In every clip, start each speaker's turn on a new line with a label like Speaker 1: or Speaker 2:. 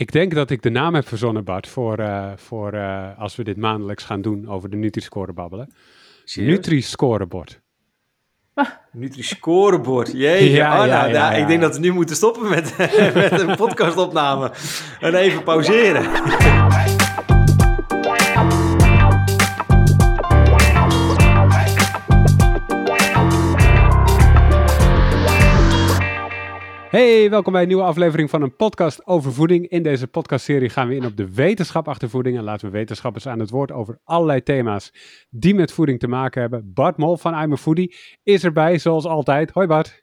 Speaker 1: Ik denk dat ik de naam heb verzonnen, Bart, voor, uh, voor uh, als we dit maandelijks gaan doen over de Nutri-score babbelen. Nutri-scorebord.
Speaker 2: Ah. Nutri-scorebord, jee. Ja, oh, nou, ja, ik denk dat we nu moeten stoppen met, met een podcastopname en even pauzeren.
Speaker 1: Hey, welkom bij een nieuwe aflevering van een podcast over voeding. In deze podcastserie gaan we in op de wetenschap achter voeding en laten we wetenschappers aan het woord over allerlei thema's die met voeding te maken hebben. Bart Mol van I'm a Foodie is erbij, zoals altijd. Hoi Bart.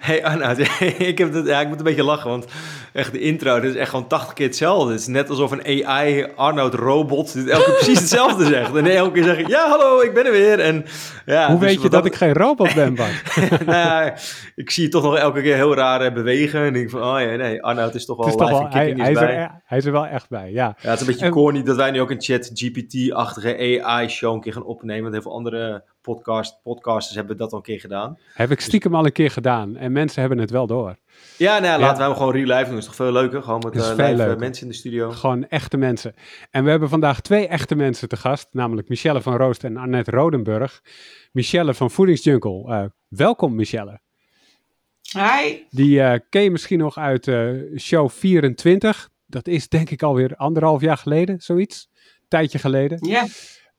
Speaker 2: Hey Anna, ik, heb het, ja, ik moet een beetje lachen, want echt de intro, dit is echt gewoon 80 keer hetzelfde. Het is net alsof een AI Arnoud robot dit elke keer precies hetzelfde zegt. En elke keer zeg ik, ja hallo, ik ben er weer. En, ja,
Speaker 1: Hoe dus weet je dat, ik geen robot ben, Bart?
Speaker 2: nou ja, ik zie je toch nog elke keer heel raar hebben bewegen. En ik van, oh ja, nee, Arnoud is toch wel
Speaker 1: live
Speaker 2: toch
Speaker 1: hij, hij, is er, hij is er wel echt bij, ja.
Speaker 2: Ja, het is een beetje corny dat wij nu ook een chat GPT-achtige AI-show een keer gaan opnemen. Want heel veel andere podcast, podcasters hebben dat al een keer gedaan.
Speaker 1: Heb ik stiekem al een keer gedaan. En mensen hebben het wel door.
Speaker 2: Ja, nou, laten we hem gewoon real live doen. Dat is toch veel leuker? Gewoon met uh, live eh, mensen in de studio.
Speaker 1: Gewoon echte mensen. En we hebben vandaag twee echte mensen te gast. Namelijk Michelle van Roost en Annette Rodenburg. Michelle van Voedingsjungle. Uh, welkom Michelle.
Speaker 3: Hi.
Speaker 1: Die uh, ken je misschien nog uit uh, show 24. Dat is denk ik alweer anderhalf jaar geleden, zoiets. Tijdje geleden.
Speaker 3: Ja.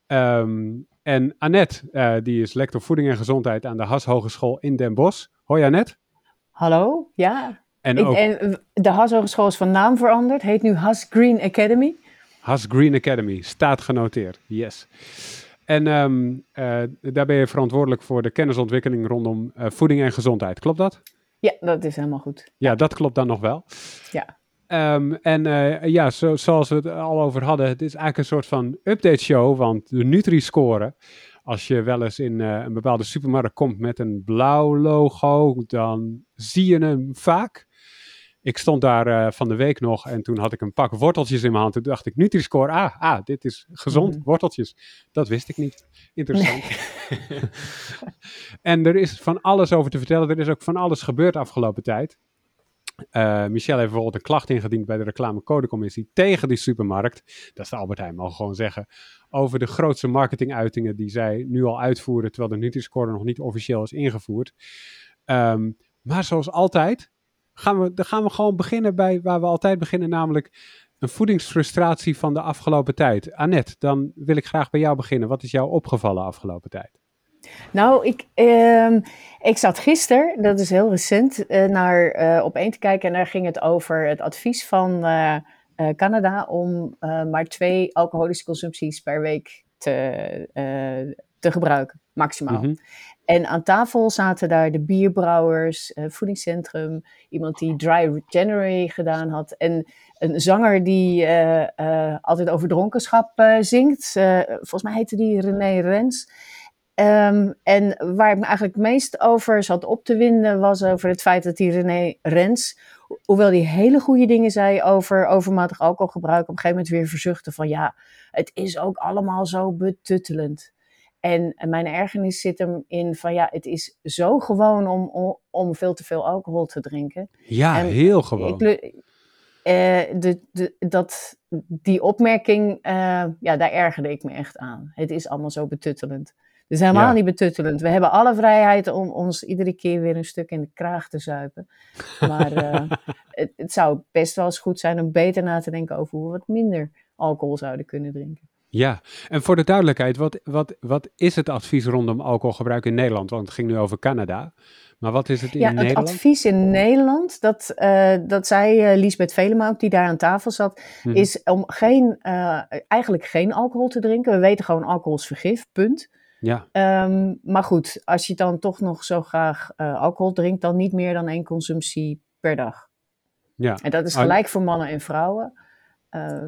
Speaker 1: Yeah. En Annette, uh, die is lector voeding en gezondheid aan de Has Hogeschool in Den Bosch. Hoi Annette.
Speaker 4: Hallo, ja. En, ook... en de Has Hogeschool is van naam veranderd. Heet nu Has Green Academy.
Speaker 1: Has Green Academy, staat genoteerd. Yes. En um, daar ben je verantwoordelijk voor de kennisontwikkeling rondom voeding en gezondheid. Klopt dat?
Speaker 4: Ja, dat is helemaal goed.
Speaker 1: Ja, dat klopt dan nog wel.
Speaker 4: Ja.
Speaker 1: Um, en uh, ja, zo, zoals we het al over hadden, het is eigenlijk een soort van update show, want de Nutri-score, als je wel eens in uh, een bepaalde supermarkt komt met een blauw logo, dan zie je hem vaak. Ik stond daar uh, van de week nog en toen had ik een pak worteltjes in mijn hand. Toen dacht ik, Nutri-score, ah, ah, dit is gezond, mm. worteltjes. Dat wist ik niet. Interessant. Nee. en er is van alles over te vertellen. Er is ook van alles gebeurd afgelopen tijd. Uh, Michel heeft bijvoorbeeld een klacht ingediend bij de reclamecodecommissie tegen die supermarkt. Dat is de Albert Heijn, mag gewoon zeggen. Over de grootste marketinguitingen die zij nu al uitvoeren, terwijl de Nutri-score nog niet officieel is ingevoerd. Um, maar zoals altijd gaan we, dan gaan we gewoon beginnen bij waar we altijd beginnen, namelijk een voedingsfrustratie van de afgelopen tijd. Annette, dan wil ik graag bij jou beginnen. Wat is jou opgevallen afgelopen tijd?
Speaker 4: Nou, ik, uh, ik zat gisteren, dat is heel recent, uh, naar uh, op één te kijken en daar ging het over het advies van uh, Canada om maar twee alcoholische consumpties per week te, te gebruiken, maximaal. Mm -hmm. En aan tafel zaten daar de bierbrouwers, voedingscentrum, iemand die Dry January gedaan had en een zanger die altijd over dronkenschap zingt. volgens mij heette die René Rens. Um, en waar ik me eigenlijk het meest over zat op te winden was over het feit dat die René Rens, hoewel die hele goede dingen zei over overmatig alcoholgebruik, op een gegeven moment weer verzuchtte van ja, het is ook allemaal zo betuttelend. En mijn ergernis zit hem in van ja, het is zo gewoon om, om, om veel te veel alcohol te drinken.
Speaker 1: Ja, heel gewoon. Ik, uh,
Speaker 4: de, de, dat, die opmerking, uh, ja, daar ergerde ik me echt aan. Het is allemaal zo betuttelend. Is helemaal ja. niet betuttelend. We hebben alle vrijheid om ons iedere keer weer een stuk in de kraag te zuipen. Maar uh, het, het, zou best wel eens goed zijn om beter na te denken over hoe we wat minder alcohol zouden kunnen drinken.
Speaker 1: Ja, en voor de duidelijkheid, wat, wat, wat is het advies rondom alcoholgebruik in Nederland? Want het ging nu over Canada. Maar wat is het in
Speaker 4: ja,
Speaker 1: Nederland?
Speaker 4: Het advies in Nederland, dat, uh, dat zei uh, Liesbeth Velema ook, die daar aan tafel zat, hmm. is om geen, uh, eigenlijk geen alcohol te drinken. We weten gewoon alcohol is vergif, punt.
Speaker 1: Ja.
Speaker 4: Um, maar goed, als je dan toch nog zo graag alcohol drinkt, dan niet meer dan één consumptie per dag.
Speaker 1: Ja.
Speaker 4: En dat is gelijk voor mannen en vrouwen. Uh,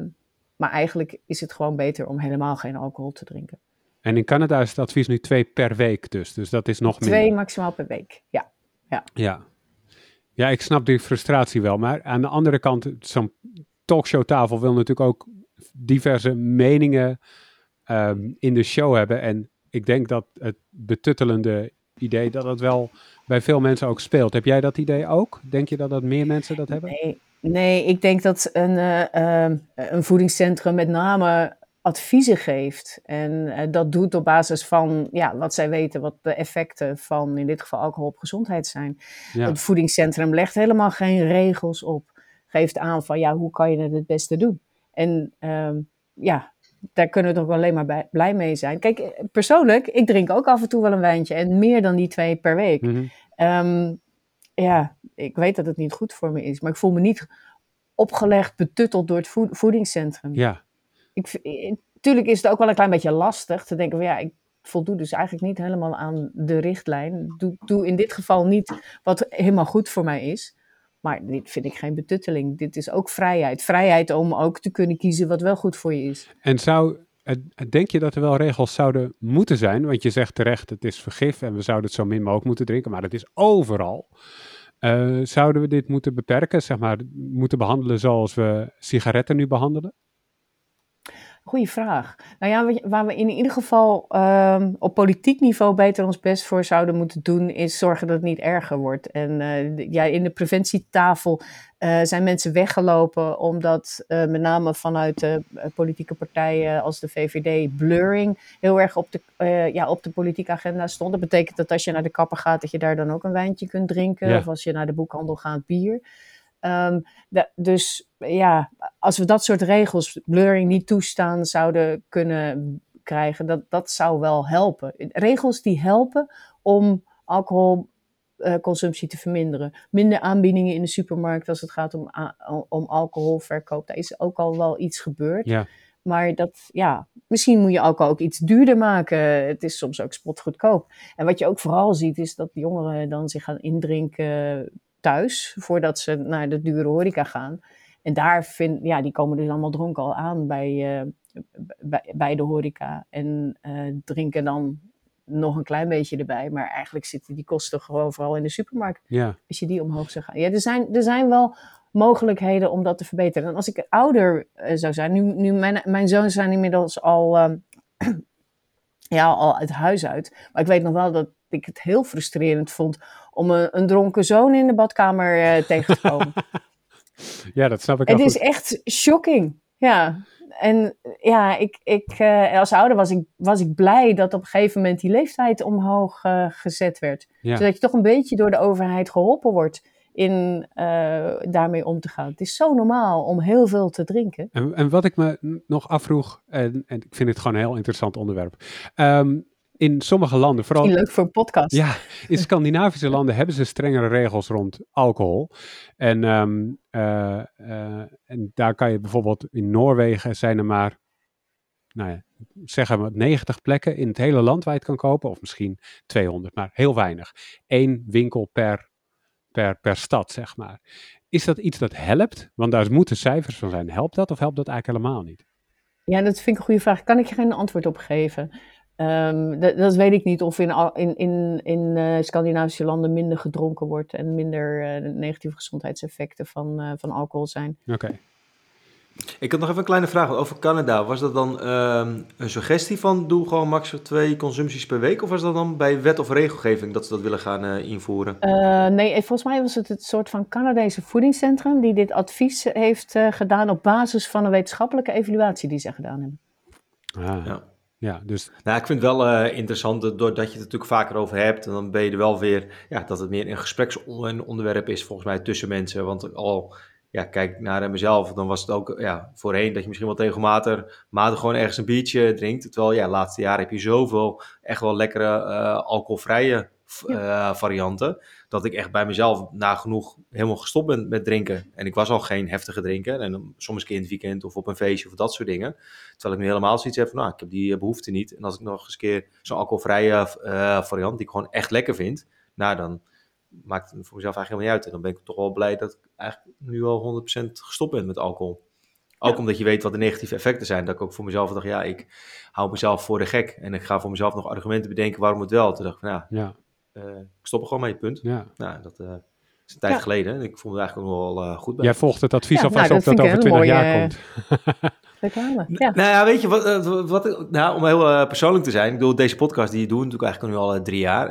Speaker 4: maar eigenlijk is het gewoon beter om helemaal geen alcohol te drinken.
Speaker 1: En in Canada is het advies nu twee per week dus. Dus dat is nog
Speaker 4: twee
Speaker 1: minder.
Speaker 4: Twee maximaal per week, ja. Ja.
Speaker 1: ja. Ja, ik snap die frustratie wel. Maar aan de andere kant, zo'n talkshowtafel wil natuurlijk ook diverse meningen um, in de show hebben. En ik denk dat het betuttelende idee, dat het wel bij veel mensen ook speelt. Heb jij dat idee ook? Denk je dat dat meer mensen dat hebben?
Speaker 4: Nee, Nee, ik denk dat een, uh, een voedingscentrum met name adviezen geeft. En uh, dat doet op basis van ja, wat zij weten, wat de effecten van in dit geval alcohol op gezondheid zijn. Ja. Het voedingscentrum legt helemaal geen regels op. Geeft aan van ja, hoe kan je het het beste doen? En uh, ja, daar kunnen we toch alleen maar blij mee zijn. Kijk, persoonlijk, ik drink ook af en toe wel een wijntje en meer dan die twee per week. Mm -hmm. um, ja, ik weet dat het niet goed voor me is, maar ik voel me niet opgelegd, betutteld door het voedingscentrum.
Speaker 1: Ja.
Speaker 4: Ik, tuurlijk is het ook wel een klein beetje lastig te denken van ja, ik voldoe dus eigenlijk niet helemaal aan de richtlijn. Doe, doe in dit geval niet wat helemaal goed voor mij is. Maar dit vind ik geen betutteling. Dit is ook vrijheid. Vrijheid om ook te kunnen kiezen wat wel goed voor je is.
Speaker 1: En zou, denk je dat er wel regels zouden moeten zijn? Want je zegt terecht, het is vergif en we zouden het zo min mogelijk moeten drinken. Maar het is overal. Uh, zouden we dit moeten beperken? Zeg maar, moeten behandelen zoals we sigaretten nu behandelen?
Speaker 4: Goeie vraag. Nou ja, waar we in ieder geval um, op politiek niveau beter ons best voor zouden moeten doen, is zorgen dat het niet erger wordt. En uh, ja, in de preventietafel uh, zijn mensen weggelopen omdat uh, met name vanuit de politieke partijen als de VVD blurring heel erg op de, ja, op de politieke agenda stond. Dat betekent dat als je naar de kapper gaat, dat je daar dan ook een wijntje kunt drinken. Ja. Of als je naar de boekhandel gaat, bier. Um, de, dus ja, als we dat soort regels, blurring niet toestaan, zouden kunnen krijgen, dat, dat zou wel helpen. Regels die helpen om alcoholconsumptie te verminderen. Minder aanbiedingen in de supermarkt als het gaat om, om alcoholverkoop. Daar is ook al wel iets gebeurd.
Speaker 1: Ja.
Speaker 4: Maar dat, ja, misschien moet je alcohol ook iets duurder maken. Het is soms ook spotgoedkoop. En wat je ook vooral ziet, is dat jongeren dan zich gaan indrinken thuis, voordat ze naar de dure horeca gaan. En daar vind, ja, die komen dus allemaal dronken al aan bij, uh, bij, bij, de horeca. En uh, drinken dan nog een klein beetje erbij. Maar eigenlijk zitten die kosten gewoon vooral in de supermarkt.
Speaker 1: Ja.
Speaker 4: Als je die omhoog zou gaan. Ja, er zijn, er zijn wel mogelijkheden om dat te verbeteren. En als ik ouder uh, zou zijn, nu, nu mijn, mijn zoons zijn inmiddels al, ja, al het huis uit. Maar ik weet nog wel dat ik het heel frustrerend vond om een, een dronken zoon in de badkamer uh, tegen te komen.
Speaker 1: ja, dat snap ik
Speaker 4: Het
Speaker 1: is
Speaker 4: goed. echt shocking. Ja. En ja, ik, ik, uh, als ouder was ik, was ik blij dat op een gegeven moment die leeftijd omhoog uh, gezet werd.
Speaker 1: Ja.
Speaker 4: Zodat je toch een beetje door de overheid geholpen wordt in uh, daarmee om te gaan. Het is zo normaal om heel veel te drinken.
Speaker 1: En, en wat ik me nog afvroeg, en, en, ik vind het gewoon een heel interessant onderwerp. Um, in sommige landen, vooral...
Speaker 4: leuk voor een podcast.
Speaker 1: Ja, in Scandinavische landen hebben ze strengere regels rond alcohol. En, um, uh, uh, en daar kan je bijvoorbeeld in Noorwegen zijn er maar, nou ja, zeggen we 90 plekken in het hele land waar je het kan kopen. Of misschien 200, maar heel weinig. Eén winkel per, per, per stad, zeg maar. Is dat iets dat helpt? Want daar moeten cijfers van zijn. Helpt dat of helpt dat eigenlijk helemaal niet?
Speaker 4: Ja, dat vind ik een goede vraag. Kan ik je geen antwoord op geven? Um, dat, dat, weet ik niet of in, in, in, in uh, Scandinavische landen minder gedronken wordt en minder uh, negatieve gezondheidseffecten van, uh, van alcohol zijn.
Speaker 1: Oké. Okay.
Speaker 2: Ik had nog even een kleine vraag over Canada. Was dat dan een suggestie van doe gewoon max twee consumpties per week? Of was dat dan bij wet of regelgeving dat ze dat willen gaan invoeren?
Speaker 4: nee, volgens mij was het het soort van Canadese voedingscentrum die dit advies heeft gedaan op basis van een wetenschappelijke evaluatie die ze gedaan hebben.
Speaker 1: Ah. Ja. Ja, dus...
Speaker 2: Nou, ik vind het wel uh, interessant, doordat je het natuurlijk vaker over hebt, en dan ben je er wel weer, ja, dat het meer een gespreksonderwerp is volgens mij tussen mensen. Want al, ja, kijk naar mezelf, dan was het ook, ja, voorheen dat je misschien wel regelmatig matig gewoon ergens een biertje drinkt. Terwijl, ja, de laatste jaren heb je zoveel echt wel lekkere uh, alcoholvrije uh, varianten. Dat ik echt bij mezelf nagenoeg helemaal gestopt ben met drinken. En ik was al geen heftige drinker. En soms een keer in het weekend of op een feestje of dat soort dingen. Terwijl ik nu helemaal zoiets heb van, nou, ik heb die behoefte niet. En als ik nog eens een keer zo'n alcoholvrije uh, variant, die ik gewoon echt lekker vind. Nou, dan maakt het voor mezelf eigenlijk helemaal niet uit. En dan ben ik toch wel blij dat ik eigenlijk nu al 100% gestopt ben met alcohol. Ook ja. omdat je weet wat de negatieve effecten zijn. Dat ik ook voor mezelf dacht, ja, ik hou mezelf voor de gek. En ik ga voor mezelf nog argumenten bedenken waarom het wel. Toen dacht ik van, ja,
Speaker 1: ja.
Speaker 2: Uh, ik stop er gewoon mee, punt.
Speaker 1: Ja.
Speaker 2: Nou, dat uh, is een tijd ja. geleden. En ik vond het eigenlijk ook nog wel uh, goed bij.
Speaker 1: Jij volgt het advies ja, alvast nou, op dat, dat over 20 mooie, jaar komt.
Speaker 4: ja.
Speaker 2: Nou ja, weet je, wat, wat, nou, om heel persoonlijk te zijn. Ik bedoel, deze podcast die doen natuurlijk eigenlijk nu al drie jaar.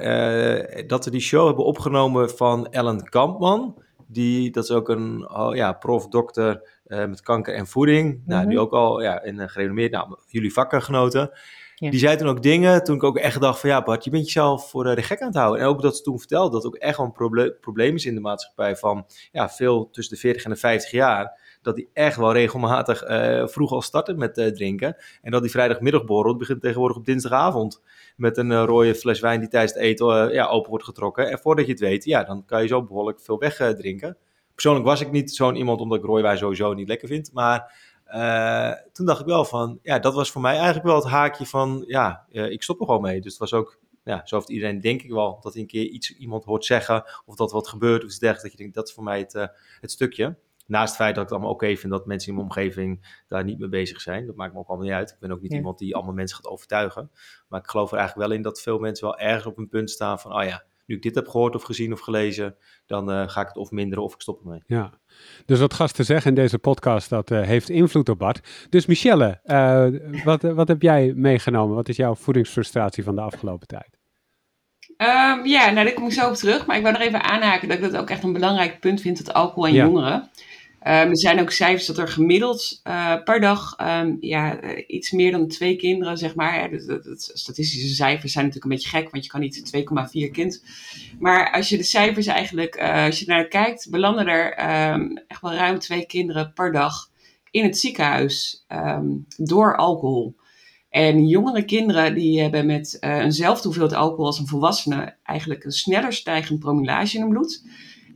Speaker 2: dat we die show hebben opgenomen van Ellen Kampman. Die, dat is ook een oh, ja, prof, dokter uh, met kanker en voeding. Nou,
Speaker 4: Mhm.
Speaker 2: die ook al ja, in een gerenommeerd, nou, jullie vakgenoten. Die zei toen ook dingen, toen ik ook echt dacht van ja Bart, je bent jezelf voor eh, de gek aan het houden. En ook dat ze toen vertelde dat ook echt wel een proble- probleem is in de maatschappij van ja, veel tussen de 40 en de 50 jaar. Dat die echt wel regelmatig eh, vroeg al starten met eh, drinken. En dat die vrijdagmiddagborrel begint tegenwoordig op dinsdagavond. Met een rode fles wijn die tijdens het eten ja, open wordt getrokken. En voordat je het weet, ja, dan kan je zo behoorlijk veel wegdrinken. Persoonlijk was ik niet zo'n iemand omdat ik rode wijn sowieso niet lekker vind. Maar eh, toen dacht ik wel van, ja, dat was voor mij eigenlijk wel het haakje van, ja, eh, ik stop er gewoon mee. Dus het was ook, ja, zo heeft iedereen denk ik wel, dat hij een keer iets iemand hoort zeggen, of dat wat gebeurt, of iets dergelijks, dat je denkt, dat is voor mij het, eh, het stukje. Naast het feit dat ik het allemaal oké vind dat mensen in mijn omgeving daar niet mee bezig zijn. Dat maakt me ook allemaal niet uit. Ik ben ook niet
Speaker 4: Ja.
Speaker 2: iemand die allemaal mensen gaat overtuigen. Maar ik geloof er eigenlijk wel in dat veel mensen wel ergens op een punt staan van, oh ja, nu ik dit heb gehoord of gezien of gelezen, dan eh, ga ik het of minderen of ik stop ermee.
Speaker 1: Ja, dus wat gasten zeggen in deze podcast, dat eh, heeft invloed op Bart. Dus Michelle, eh, wat, wat heb jij meegenomen? Wat is jouw voedingsfrustratie van de afgelopen tijd?
Speaker 3: Ehm, ja, nou, daar kom ik zo op terug. Maar ik wil nog even aanhaken dat ik dat ook echt een belangrijk punt vind, dat alcohol en
Speaker 1: Ja.
Speaker 3: jongeren. Ehm, er zijn ook cijfers dat er gemiddeld eh, per dag ehm, ja, eh, iets meer dan twee kinderen, zeg maar. Statistische cijfers zijn natuurlijk een beetje gek, want je kan niet 2,4 kind. Maar als je de cijfers eigenlijk, eh, als je naar kijkt, belanden er ehm, echt wel ruim twee kinderen per dag in het ziekenhuis door alcohol. En jongere kinderen die hebben met eh, eenzelfde hoeveelheid alcohol als een volwassene eigenlijk een sneller stijgend promillage in hun bloed.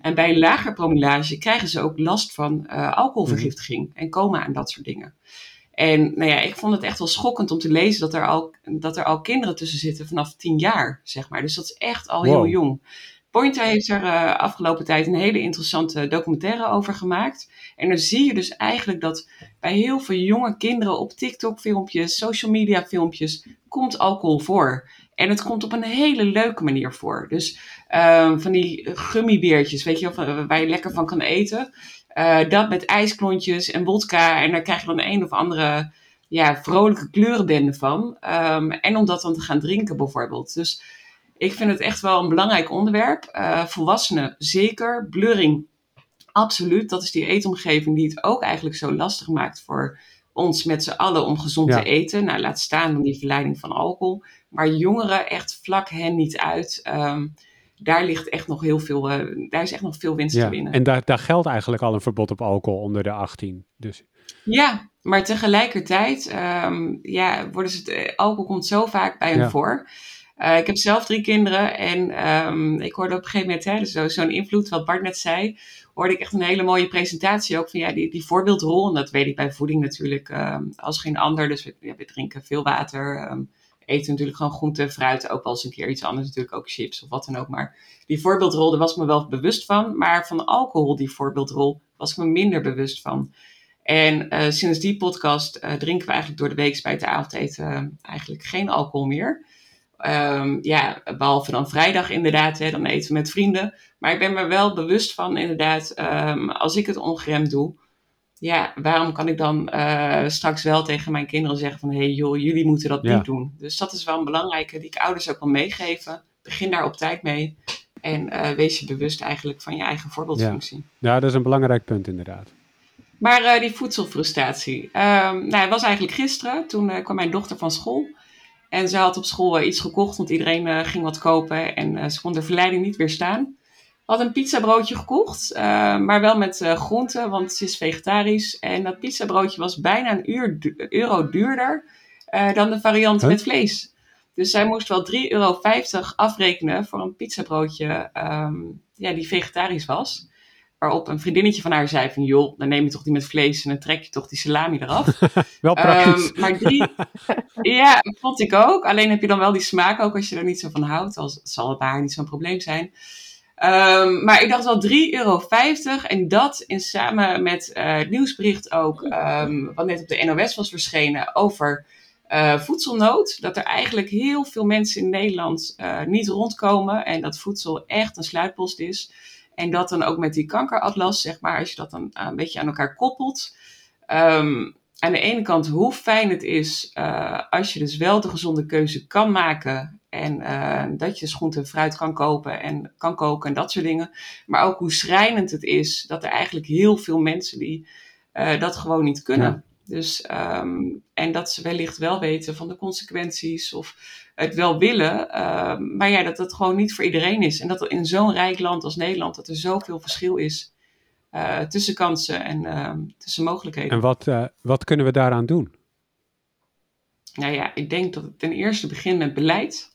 Speaker 3: En bij een lager promillage krijgen ze ook last van eh, alcoholvergiftiging en coma en dat soort dingen. En nou ja, ik vond het echt wel schokkend om te lezen dat er al, dat er al kinderen tussen zitten vanaf 10 jaar, zeg maar. Dus dat is echt al heel jong. Pointer heeft er eh, afgelopen tijd een hele interessante documentaire over gemaakt. En dan zie je dus eigenlijk dat bij heel veel jonge kinderen op TikTok-filmpjes, social media-filmpjes, komt alcohol voor. En het komt op een hele leuke manier voor. Dus ehm, van die gummibeertjes, weet je wel, waar je lekker van kan eten. Eh, dat met ijsklontjes en wodka. En daar krijg je dan een of andere ja, vrolijke kleurenbende van. Ehm, en om dat dan te gaan drinken bijvoorbeeld. Dus ik vind het echt wel een belangrijk onderwerp. Eh, volwassenen zeker. Blurring absoluut. Dat is die eetomgeving die het ook eigenlijk zo lastig maakt voor ons met z'n allen om gezond
Speaker 1: Ja.
Speaker 3: te eten. Nou, laat staan dan die verleiding van alcohol. Maar jongeren, echt vlak hen niet uit. Ehm, daar ligt echt nog heel veel, eh, daar is echt nog veel winst
Speaker 1: Ja,
Speaker 3: te winnen.
Speaker 1: en daar, daar geldt eigenlijk al een verbod op alcohol onder de 18. Dus
Speaker 3: Ja, maar tegelijkertijd, ehm, ja, worden ze, eh, alcohol komt zo vaak bij hen
Speaker 1: Ja.
Speaker 3: voor. Eh, ik heb zelf drie kinderen en ehm, ik hoorde op een gegeven moment, hè, dus zo- zo'n invloed, wat Bart net zei, hoorde ik echt een hele mooie presentatie ook van ja, die, die voorbeeldrol. En dat weet ik bij voeding natuurlijk als geen ander. Dus we, ja, we drinken veel water, eten natuurlijk gewoon groente, fruit, ook wel eens een keer iets anders natuurlijk, ook chips of wat dan ook. Maar die voorbeeldrol, daar was ik me wel bewust van. Maar van alcohol, die voorbeeldrol, was ik me minder bewust van. En eh, sinds die podcast eh, drinken we eigenlijk door de week bij het avondeten eh, eigenlijk geen alcohol meer. Ehm, ja, behalve dan vrijdag inderdaad, hè, dan eten we met vrienden. Maar ik ben me wel bewust van inderdaad, ehm, als ik het ongeremd doe, ja, waarom kan ik dan eh, straks wel tegen mijn kinderen zeggen van, hé hey, joh, jullie moeten dat
Speaker 1: Ja.
Speaker 3: niet doen. Dus dat is wel een belangrijke die ik ouders ook wil meegeven. Begin daar op tijd mee. En eh, wees je bewust eigenlijk van je eigen voorbeeldfunctie.
Speaker 1: ja, dat is een belangrijk punt inderdaad.
Speaker 3: Maar eh, die voedselfrustratie. Ehm nou, het was eigenlijk gisteren. Toen kwam mijn dochter van school. En ze had op school iets gekocht, want iedereen ging wat kopen. En ze kon de verleiding niet weerstaan. Had een pizzabroodje gekocht, eh, maar wel met eh, groenten, want ze is vegetarisch. En dat pizzabroodje was bijna een uur du- euro duurder eh, dan de variant
Speaker 1: Huh?
Speaker 3: met vlees. Dus zij moest wel 3,50 euro afrekenen voor een pizzabroodje ehm, ja, die vegetarisch was. Waarop een vriendinnetje van haar zei van... joh, dan neem je toch die met vlees en dan trek je toch die salami eraf.
Speaker 1: Wel praktisch.
Speaker 3: Ehm, maar drie... ja, vond ik ook. Alleen heb je dan wel die smaak ook als je er niet zo van houdt. Als, het zal bij haar niet zo'n probleem zijn. Ehm, maar ik dacht wel 3,50 euro. En dat in samen met eh, het nieuwsbericht ook... ehm, wat net op de NOS was verschenen over... eh, voedselnood. Dat er eigenlijk heel veel mensen in Nederland eh, niet rondkomen. En dat voedsel echt een sluitpost is. En dat dan ook met die kankeratlas, zeg maar, als je dat dan een beetje aan elkaar koppelt. Ehm, aan de ene kant hoe fijn het is als je dus wel de gezonde keuze kan maken En uh, dat je dus groente en fruit kan kopen en kan koken en dat soort dingen. Maar ook hoe schrijnend het is dat er eigenlijk heel veel mensen die uh, dat gewoon niet kunnen. Ja. Dus, um, en dat ze wellicht wel weten van de consequenties of het wel willen. Uh, maar ja, dat het gewoon niet voor iedereen is. En dat er in zo'n rijk land als Nederland, dat er zoveel verschil is uh, tussen kansen en uh, tussen mogelijkheden.
Speaker 1: En wat, wat kunnen we daaraan doen?
Speaker 3: Nou ja, ik denk dat het ten eerste begint met beleid.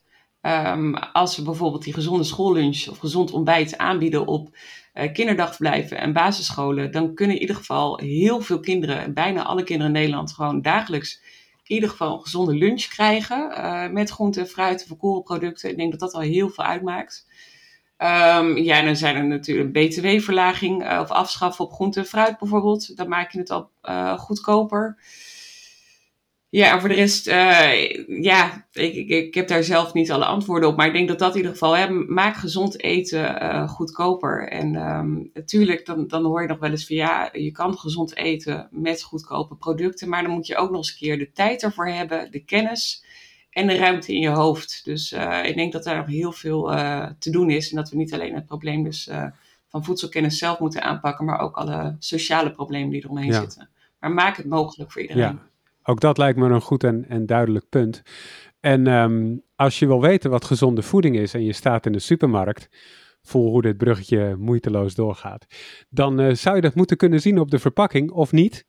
Speaker 3: Um, als we bijvoorbeeld die gezonde schoollunch of gezond ontbijt aanbieden op uh, kinderdagverblijven en basisscholen, dan kunnen in ieder geval heel veel kinderen, bijna alle kinderen in Nederland, gewoon dagelijks in ieder geval een gezonde lunch krijgen. Uh, met groente, fruit, verkoren producten. Ik denk dat dat al heel veel uitmaakt. Um, ja, dan zijn er natuurlijk btw-verlaging uh, of afschaffen op groente en fruit bijvoorbeeld. Dan maak je het al goedkoper. Ja, en voor de rest, uh, ja, ik, ik, ik, heb daar zelf niet alle antwoorden op. Maar ik denk dat dat in ieder geval, hè, maak gezond eten uh, goedkoper. En um, natuurlijk, dan, dan hoor je nog wel eens van ja, je kan gezond eten met goedkope producten. Maar dan moet je ook nog eens een keer de tijd ervoor hebben, de kennis en de ruimte in je hoofd. Dus uh, ik denk dat daar nog heel veel te doen is. En dat we niet alleen het probleem dus van voedselkennis zelf moeten aanpakken, maar ook alle sociale problemen die eromheen ja. zitten. Maar maak het mogelijk voor iedereen.
Speaker 1: Ja. Ook dat lijkt me een goed en, en duidelijk punt. En um, als je wil weten wat gezonde voeding is en je staat in de supermarkt, voel hoe dit bruggetje moeiteloos doorgaat, dan uh, zou je dat moeten kunnen zien op de verpakking of niet.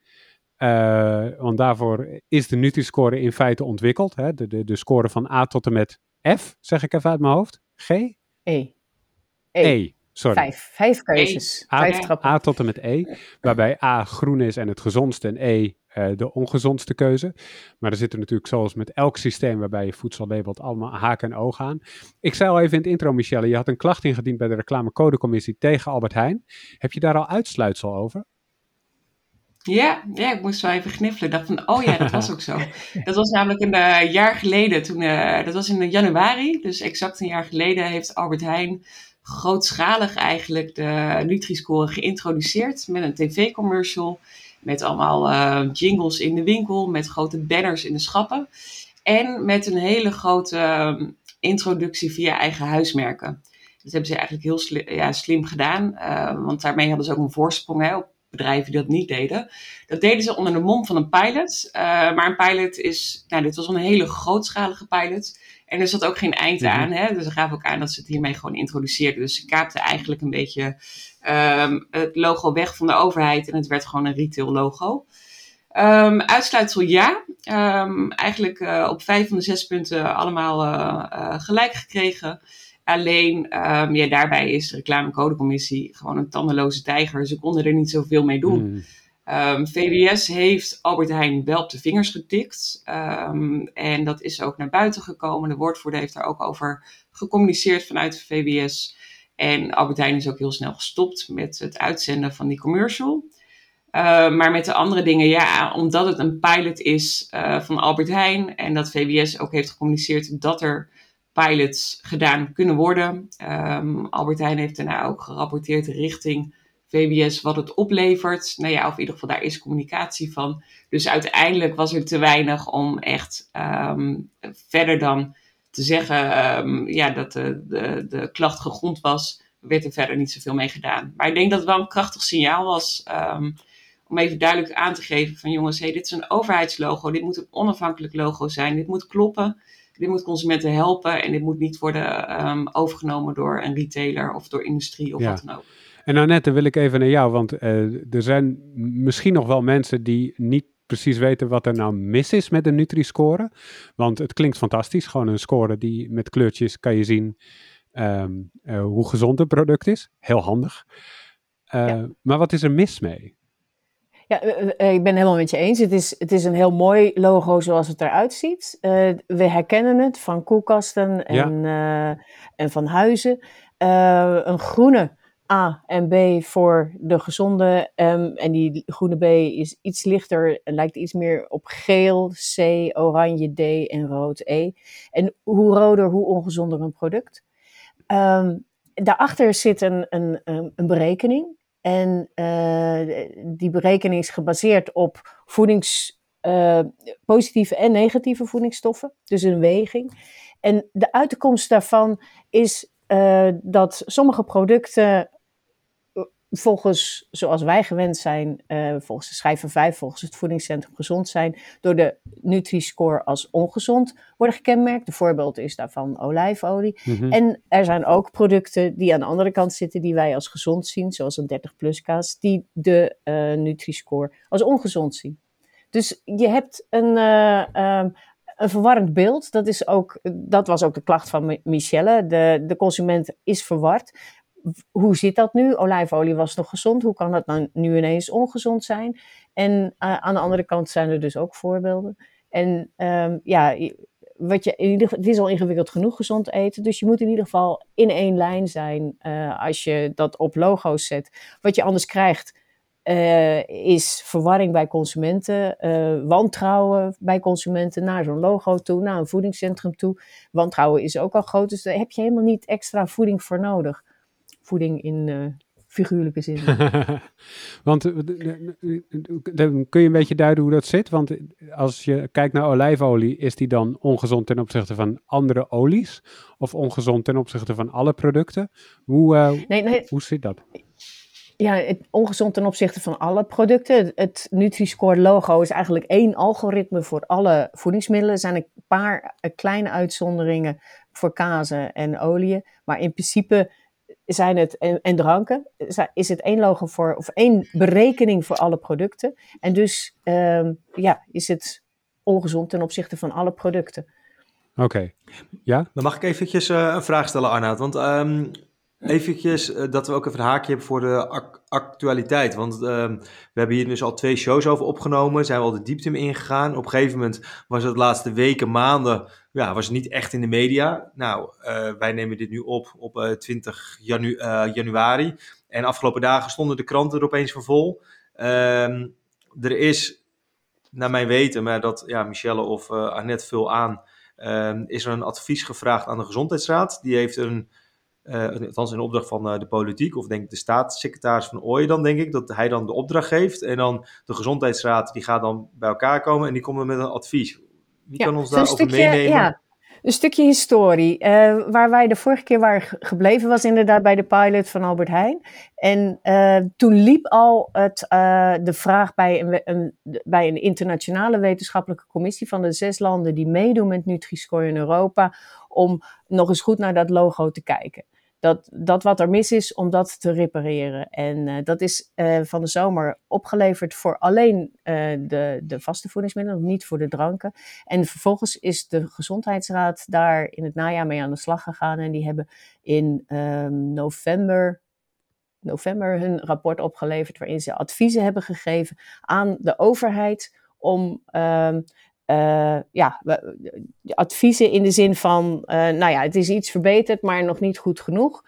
Speaker 1: Uh, want daarvoor is de Nutri-score in feite ontwikkeld. Hè? De, de, de score van A tot en met F, zeg ik even uit mijn hoofd. G?
Speaker 4: E.
Speaker 1: E. e. Sorry.
Speaker 4: Vijf, vijf keuzes.
Speaker 1: A,
Speaker 4: vijf trappen.
Speaker 1: A tot en met E. Waarbij A groen is en het gezondste en E de ongezondste keuze. Maar er zitten natuurlijk zoals met elk systeem waarbij je voedsel labelt allemaal haken en ogen aan. Ik zei al even in het intro, Michelle, je had een klacht ingediend bij de reclamecodecommissie tegen Albert Heijn. Heb je daar al uitsluitsel over?
Speaker 3: Ja, ja, ik moest wel even gniffelen. Ik dacht van, oh ja, dat was ook zo. Dat was namelijk een uh, jaar geleden, toen, uh, dat was in januari, dus exact een jaar geleden heeft Albert Heijn grootschalig eigenlijk de Nutri-score geïntroduceerd met een tv-commercial. Met allemaal uh, jingles in de winkel, met grote banners in de schappen. En met een hele grote uh, introductie via eigen huismerken. Dat hebben ze eigenlijk heel sli ja, slim gedaan. Uh, want daarmee hadden ze ook een voorsprong hè, op bedrijven die dat niet deden. Dat deden ze onder de mom van een pilot. maar een pilot is, nou, dit was een hele grootschalige pilot. En er zat ook geen eind aan. Mm -hmm. hè? Dus ze gaven ook aan dat ze het hiermee gewoon introduceerden. Dus ze kaapten eigenlijk een beetje um, het logo weg van de overheid. En het werd gewoon een retail logo. Um, uitsluitsel ja. Um, eigenlijk uh, op vijf van de zes punten allemaal uh, uh, gelijk gekregen. Alleen, ja, daarbij is de reclamecodecommissie gewoon een tandeloze tijger. Ze konden er niet zoveel mee doen. Mm. Um, VWS heeft Albert Heijn wel op de vingers getikt. Um, en dat is ook naar buiten gekomen. De woordvoerder heeft daar ook over gecommuniceerd vanuit VWS. En Albert Heijn is ook heel snel gestopt met het uitzenden van die commercial. Uh, maar met de andere dingen, ja, omdat het een pilot is uh, van Albert Heijn en dat VWS ook heeft gecommuniceerd dat er pilots gedaan kunnen worden. Um, Albert Heijn heeft daarna ook gerapporteerd richting VWS wat het oplevert. Nou ja, of in ieder geval daar is communicatie van. Dus uiteindelijk was er te weinig om echt um, verder dan te zeggen um, ja, dat de, de, de klacht gegrond was, werd er verder niet zoveel mee gedaan. Maar ik denk dat het wel een krachtig signaal was um, om even duidelijk aan te geven van jongens, hey, dit is een overheidslogo, dit moet een onafhankelijk logo zijn, dit moet kloppen, dit moet consumenten helpen en dit moet niet worden um, overgenomen door een retailer of door industrie of ja. wat dan ook.
Speaker 1: En Annette, wil ik even naar jou, want uh, er zijn misschien nog wel mensen die niet precies weten wat er nou mis is met de Nutri-score. Want het klinkt fantastisch, gewoon een score die met kleurtjes kan je zien um, uh, hoe gezond een product is. Heel handig. Uh, ja. Maar wat is er mis mee?
Speaker 4: Ja, ik ben helemaal met je eens. Het is, het is een heel mooi logo zoals het eruit ziet. Uh, we herkennen het van koelkasten en, ja. en van huizen. een groene A en B voor de gezonde. En die groene B is iets lichter lijkt iets meer op geel, C, oranje, D en rood, E. En hoe roder, hoe ongezonder een product. Um, daarachter zit een, een, een berekening. En uh, die berekening is gebaseerd op voedings, uh, positieve en negatieve voedingsstoffen. Dus een weging. En de uitkomst daarvan is dat sommige producten volgens, zoals wij gewend zijn, uh, volgens de schijver 5, volgens het voedingscentrum gezond zijn, door de Nutri-score als ongezond worden gekenmerkt. Een voorbeeld is daarvan olijfolie. Mhm. En er zijn ook producten die aan de andere kant zitten, die wij als gezond zien, zoals een 30-plus kaas, die de uh, Nutri-score als ongezond zien. Dus je hebt een, uh, een verwarrend beeld. Dat, is ook, dat was ook de klacht van Michelle. De, de consument is verward hoe zit dat nu? Olijfolie was nog gezond. Hoe kan dat nou nu ineens ongezond zijn? En uh, aan de andere kant zijn er dus ook voorbeelden. En um, ja, wat je, in ieder, het is al ingewikkeld genoeg gezond eten. Dus je moet in ieder geval in één lijn zijn uh, als je dat op logo's zet. Wat je anders krijgt uh, is verwarring bij consumenten, wantrouwen bij consumenten naar zo'n logo toe, naar een voedingscentrum toe. Wantrouwen is ook al groot, dus daar heb je helemaal niet extra voeding voor nodig voeding in uh, figuurlijke zin.
Speaker 1: Want uh, kun je een beetje duiden hoe dat zit? Want als je kijkt naar olijfolie, is die dan ongezond ten opzichte van andere olies? Of ongezond ten opzichte van alle producten? Hoe, uh, nee, nee. hoe zit dat?
Speaker 4: Ja, het, ongezond ten opzichte van alle producten. Het Nutri-Score logo is eigenlijk één algoritme voor alle voedingsmiddelen. Er zijn een paar kleine uitzonderingen voor kazen en oliën. Maar in principe zijn het, en, en, dranken, is het één logo voor, of één berekening voor alle producten. En dus um, ja, is het ongezond ten opzichte van alle producten.
Speaker 1: Oké, ja?
Speaker 2: Dan mag ik eventjes uh, een vraag stellen, Arnoud. Want um, eventjes uh, dat we ook even een haakje hebben voor de ac actualiteit. Want um, we hebben hier dus al twee shows over opgenomen. Zijn we al de diepte in ingegaan. Op een gegeven moment was het de laatste weken, maanden ja, was niet echt in de media. Nou, uh, wij nemen dit nu op op uh, 20 janu uh, januari. En afgelopen dagen stonden de kranten er opeens voor vol. Um, er is, naar mijn weten, maar dat ja, Michelle of Annette vul aan, um, is er een advies gevraagd aan de Gezondheidsraad. Die heeft een, althans in opdracht van de politiek, of denk ik de staatssecretaris van Ooyen dan, denk ik, dat hij dan de opdracht geeft. En dan de Gezondheidsraad, die gaat dan bij elkaar komen en die komen met een advies wie kan ons daarover meenemen? Ja,
Speaker 4: een stukje historie. Uh, waar wij de vorige keer waren gebleven was inderdaad bij de pilot van Albert Heijn. En uh, toen liep al het, uh, de vraag bij een, een, bij een internationale wetenschappelijke commissie van de zes landen die meedoen met Nutri-Score in Europa, om nog eens goed naar dat logo te kijken dat, dat wat er mis is, om dat te repareren. En uh, dat is uh, van de zomer opgeleverd voor alleen uh, de, de vaste voedingsmiddelen, niet voor de dranken. En vervolgens is de Gezondheidsraad daar in het najaar mee aan de slag gegaan. En die hebben in um, november, november hun rapport opgeleverd, waarin ze adviezen hebben gegeven aan de overheid om um, uh, ja, adviezen in de zin van, uh, nou ja, het is iets verbeterd, maar nog niet goed genoeg.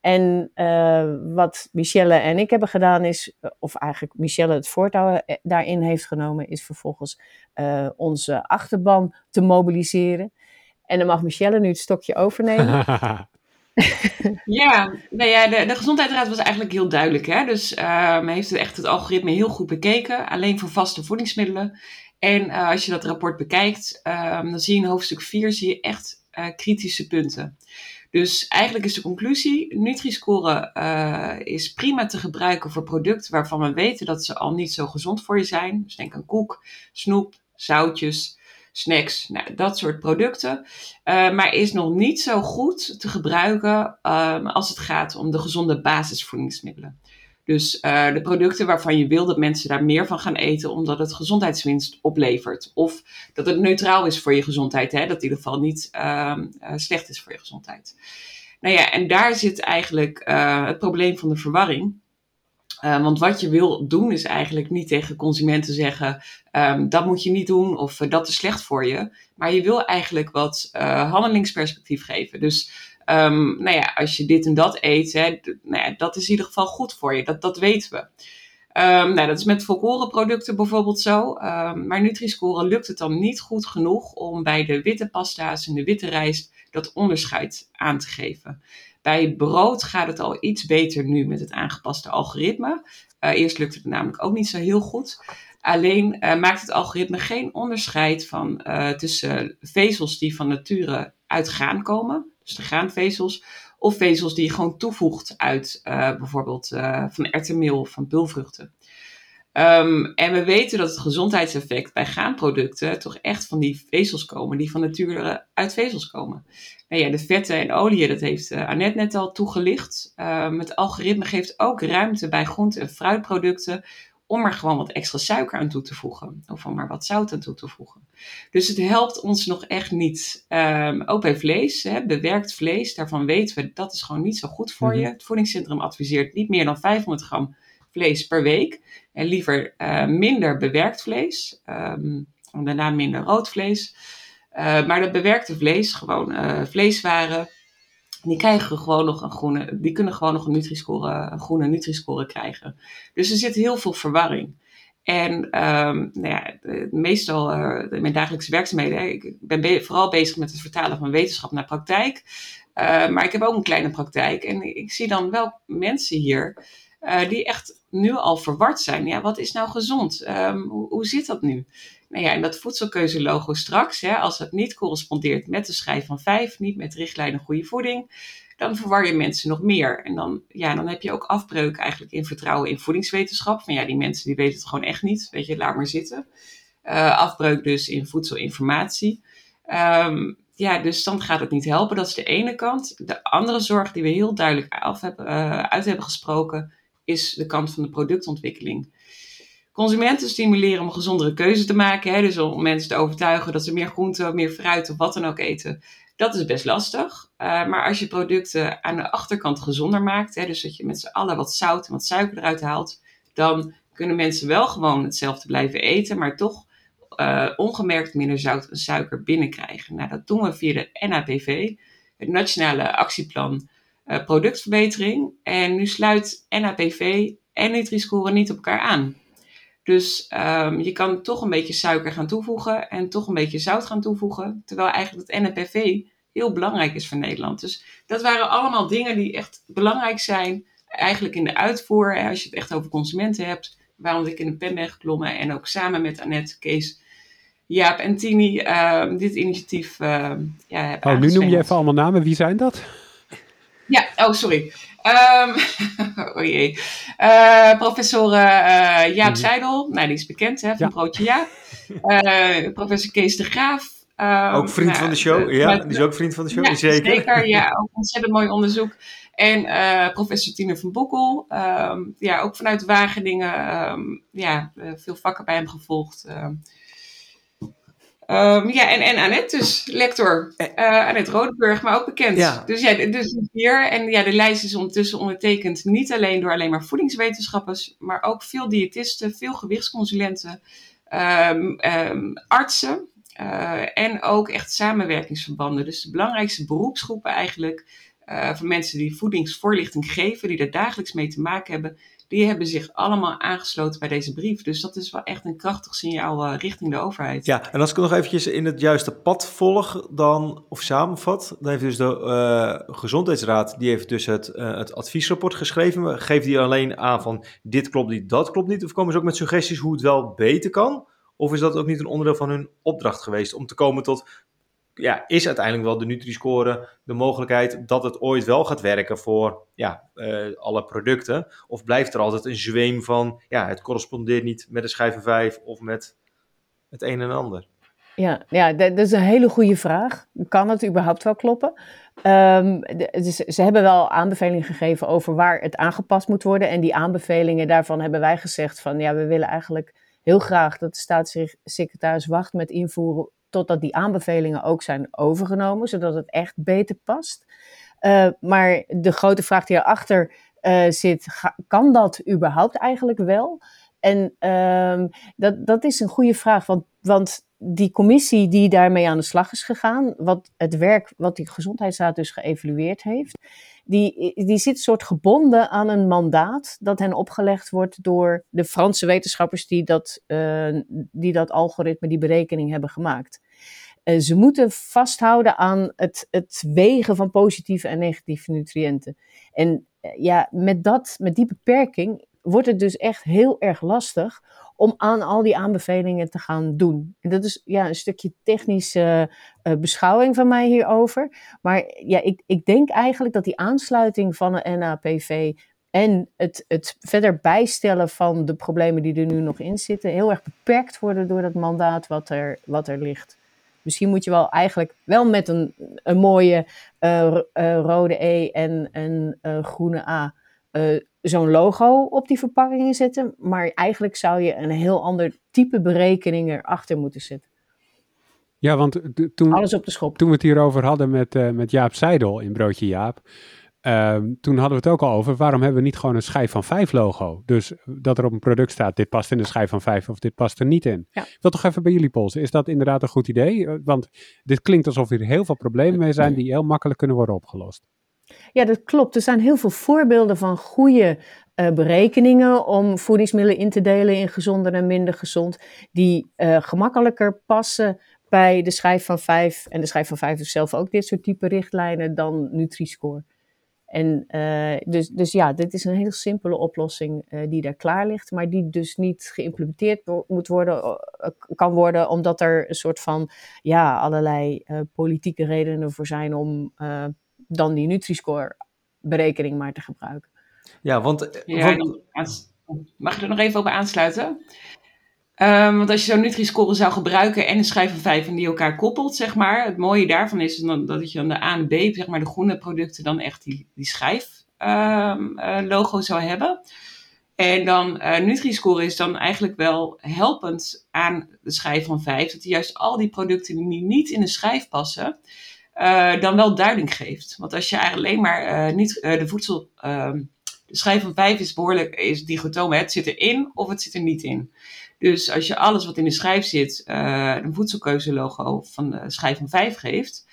Speaker 4: En uh, wat Michelle en ik hebben gedaan is, of eigenlijk Michelle het voortouw daarin heeft genomen, is vervolgens onze achterban te mobiliseren. En dan mag Michelle nu het stokje overnemen.
Speaker 3: ja, nou ja de, de Gezondheidsraad was eigenlijk heel duidelijk. Hè? Dus uh, heeft echt het algoritme heel goed bekeken. Alleen voor vaste voedingsmiddelen en uh, als je dat rapport bekijkt, um, dan zie je in hoofdstuk 4 zie je echt uh, kritische punten. Dus eigenlijk is de conclusie, Nutri-score uh, is prima te gebruiken voor producten waarvan we weten dat ze al niet zo gezond voor je zijn. Dus denk aan koek, snoep, zoutjes, snacks, nou, dat soort producten. maar is nog niet zo goed te gebruiken um, als het gaat om de gezonde basisvoedingsmiddelen. Dus uh, de producten waarvan je wil dat mensen daar meer van gaan eten, omdat het gezondheidswinst oplevert. Of dat het neutraal is voor je gezondheid, hè? dat in ieder geval niet uh, uh, slecht is voor je gezondheid. Nou ja, en daar zit eigenlijk uh, het probleem van de verwarring. want wat je wil doen is eigenlijk niet tegen consumenten zeggen, um, dat moet je niet doen of dat is slecht voor je. Maar je wil eigenlijk wat handelingsperspectief geven. Dus Um, nou ja, als je dit en dat eet, hè, nou ja, dat is in ieder geval goed voor je. Dat, dat weten we. Um, nou, dat is met volkorenproducten bijvoorbeeld zo. Um, maar Nutri-Score lukt het dan niet goed genoeg om bij de witte pasta's en de witte rijst dat onderscheid aan te geven. Bij brood gaat het al iets beter nu met het aangepaste algoritme. Uh, eerst lukte het namelijk ook niet zo heel goed. Alleen maakt het algoritme geen onderscheid van, tussen vezels die van nature uit graan komen, dus de graanvezels, of vezels die je gewoon toevoegt uit bijvoorbeeld van erwtenmeel of van pulvruchten. Um, en we weten dat het gezondheidseffect bij graanproducten toch echt van die vezels komen, die van nature uit vezels komen. Nou ja, de vetten en oliën, dat heeft uh, Annette net al toegelicht. Um, het algoritme geeft ook ruimte bij groente- en fruitproducten om er gewoon wat extra suiker aan toe te voegen. Of om er wat zout aan toe te voegen. Dus het helpt ons nog echt niet. Um, ook bij vlees, hè, bewerkt vlees, daarvan weten we dat is gewoon niet zo goed voor mhm. je. Het voedingscentrum adviseert niet meer dan 500 gram vlees per week. En liever uh, minder bewerkt vlees. Um, daarna minder rood vlees. Uh, maar dat bewerkte vlees, gewoon uh, vleeswaren, die krijgen gewoon nog een groene, die kunnen gewoon nog een Nutri-score, een groene Nutri-score krijgen. Dus er zit heel veel verwarring. En um, nou ja, meestal uh, mijn dagelijkse werkzaamheden, ik ben be vooral bezig met het vertalen van wetenschap naar praktijk. Uh, maar ik heb ook een kleine praktijk en ik zie dan wel mensen hier uh, die echt nu al verward zijn. Ja, wat is nou gezond? Um, hoe, hoe, zit dat nu? Nou ja, en dat voedselkeuzelogo straks, hè, als het niet correspondeert met de schijf van 5, niet met richtlijnen goede voeding, dan verwar je mensen nog meer. En dan, ja, dan heb je ook afbreuk eigenlijk in vertrouwen in voedingswetenschap. Van ja, die mensen die weten het gewoon echt niet. Weet je, laat maar zitten. Uh, afbreuk dus in voedselinformatie. Um, ja, dus dan gaat het niet helpen. Dat is de ene kant. De andere zorg die we heel duidelijk af hebben, uh, uit hebben gesproken, is de kant van de productontwikkeling. Consumenten stimuleren om gezondere keuze te maken. Hè, dus om mensen te overtuigen dat ze meer groente, meer fruit of wat dan ook eten. Dat is best lastig. Uh, maar als je producten aan de achterkant gezonder maakt, hè, dus dat je met z'n allen wat zout en wat suiker eruit haalt, dan kunnen mensen wel gewoon hetzelfde blijven eten, maar toch uh, ongemerkt minder zout en suiker binnenkrijgen. Nou, dat doen we via de NAPV, het Nationale Actieplan uh, Productverbetering. En nu sluit NAPV en Nutri-Score niet op elkaar aan. Dus um, je kan toch een beetje suiker gaan toevoegen en toch een beetje zout gaan toevoegen. Terwijl eigenlijk het NPV heel belangrijk is voor Nederland. Dus dat waren allemaal dingen die echt belangrijk zijn. Eigenlijk in de uitvoer, als je het echt over consumenten hebt. Waarom ik in de pen ben geklommen en ook samen met Annette, Kees, Jaap en Tini uh, dit initiatief uh, ja, heb
Speaker 1: Oh, nu noem je even allemaal namen. Wie zijn dat?
Speaker 3: Ja, oh sorry. Um, oh jee. Uh, professor uh, Jaap Seidel, nou die is bekend hè, van ja. Broodje Ja. Uh, professor Kees de Graaf.
Speaker 2: Um, ook vriend nou, van de show, ja. Die is ook vriend van de show,
Speaker 3: ja,
Speaker 2: zeker.
Speaker 3: Zeker, ja. Ook ontzettend mooi onderzoek. En professor Tine van Boekel. Um, ja, ook vanuit Wageningen. ja, veel vakken bij hem gevolgd. Um, ja, en, en Annette dus, lector. Uh, Annette Rodeburg, maar ook bekend. Ja. Dus ja, dus hier. En ja, de lijst is ondertussen ondertekend niet alleen door alleen maar voedingswetenschappers, maar ook veel diëtisten, veel gewichtsconsulenten, um, um, artsen uh, en ook echt samenwerkingsverbanden. Dus de belangrijkste beroepsgroepen eigenlijk uh, van mensen die voedingsvoorlichting geven, die er dagelijks mee te maken hebben, die hebben zich allemaal aangesloten bij deze brief. Dus dat is wel echt een krachtig signaal uh, richting de overheid.
Speaker 2: Ja, en als ik nog eventjes in het juiste pad volg, dan, of samenvat, dan heeft dus de uh, Gezondheidsraad, die heeft dus het, uh, het adviesrapport geschreven. Geeft die alleen aan van dit klopt niet, dat klopt niet? Of komen ze ook met suggesties hoe het wel beter kan? Of is dat ook niet een onderdeel van hun opdracht geweest om te komen tot ja, is uiteindelijk wel de Nutri-score de mogelijkheid dat het ooit wel gaat werken voor ja, uh, alle producten? Of blijft er altijd een zweem van, ja, het correspondeert niet met de schijven 5 of met het een en ander?
Speaker 4: Ja, ja, dat is een hele goede vraag. Kan het überhaupt wel kloppen? Dus ze hebben wel aanbevelingen gegeven over waar het aangepast moet worden. En die aanbevelingen, daarvan hebben wij gezegd van ja, we willen eigenlijk heel graag dat de staatssecretaris wacht met invoeren totdat die aanbevelingen ook zijn overgenomen, zodat het echt beter past. Uh, maar de grote vraag die erachter uh, zit, kan dat überhaupt eigenlijk wel? En uh, dat, dat is een goede vraag, want, want die commissie die daarmee aan de slag is gegaan, wat het werk wat die gezondheidsraad dus geëvalueerd heeft, die, die zit soort gebonden aan een mandaat dat hen opgelegd wordt door de Franse wetenschappers die dat, uh, die dat algoritme, die berekening hebben gemaakt. Uh, ze moeten vasthouden aan het, het wegen van positieve en negatieve nutriënten. En uh, ja, met, dat, met die beperking wordt het dus echt heel erg lastig om aan al die aanbevelingen te gaan doen. En dat is ja, een stukje technische uh, beschouwing van mij hierover. Maar ja, ik, ik denk eigenlijk dat die aansluiting van een NAPV en het, het verder bijstellen van de problemen die er nu nog in zitten, heel erg beperkt worden door dat mandaat wat er, wat er ligt. Misschien moet je wel eigenlijk wel met een, een mooie uh, uh, rode E en een uh, groene A zo'n logo op die verpakkingen zetten. Maar eigenlijk zou je een heel ander type berekening erachter moeten zetten.
Speaker 1: Ja, want toen,
Speaker 4: Alles op de schop.
Speaker 1: toen we het hierover hadden met, met Jaap Seidel in Broodje Jaap. Um, toen hadden we het ook al over, waarom hebben we niet gewoon een schijf van 5 logo? Dus dat er op een product staat, dit past in de schijf van 5 of dit past er niet in.
Speaker 4: Ja.
Speaker 1: Ik wil toch even bij jullie polsen, is dat inderdaad een goed idee? Want dit klinkt alsof er heel veel problemen mee zijn die heel makkelijk kunnen worden opgelost.
Speaker 4: Ja, dat klopt. Er zijn heel veel voorbeelden van goede uh, berekeningen om voedingsmiddelen in te delen in gezonder en minder gezond, die uh, gemakkelijker passen bij de schijf van 5. En de schijf van 5 heeft zelf ook dit soort type richtlijnen dan Nutri-Score. En uh, dus, dus ja, dit is een heel simpele oplossing uh, die daar klaar ligt, maar die dus niet geïmplementeerd moet worden, uh, kan worden, omdat er een soort van, ja, allerlei politieke redenen voor zijn om dan die Nutri-score berekening maar te gebruiken.
Speaker 2: Ja, want...
Speaker 3: Ja, want... Mag je er nog even op aansluiten? Um, want als je zo'n Nutri-score zou gebruiken en een schijf van 5 en die elkaar koppelt, zeg maar. Het mooie daarvan is dan, dat je aan de A en B, zeg maar de groene producten, dan echt die, die schijf um, uh, logo zou hebben. En dan uh, Nutri-score is dan eigenlijk wel helpend aan de schijf van 5. Dat hij juist al die producten die niet in de schijf passen, uh, dan wel duiding geeft. Want als je alleen maar niet de voedsel... de schijf van 5 is behoorlijk is dichotoom. Het zit erin of het zit er niet in. Dus als je alles wat in de schijf zit, uh, een voedselkeuzelogo van de schijf van 5 geeft,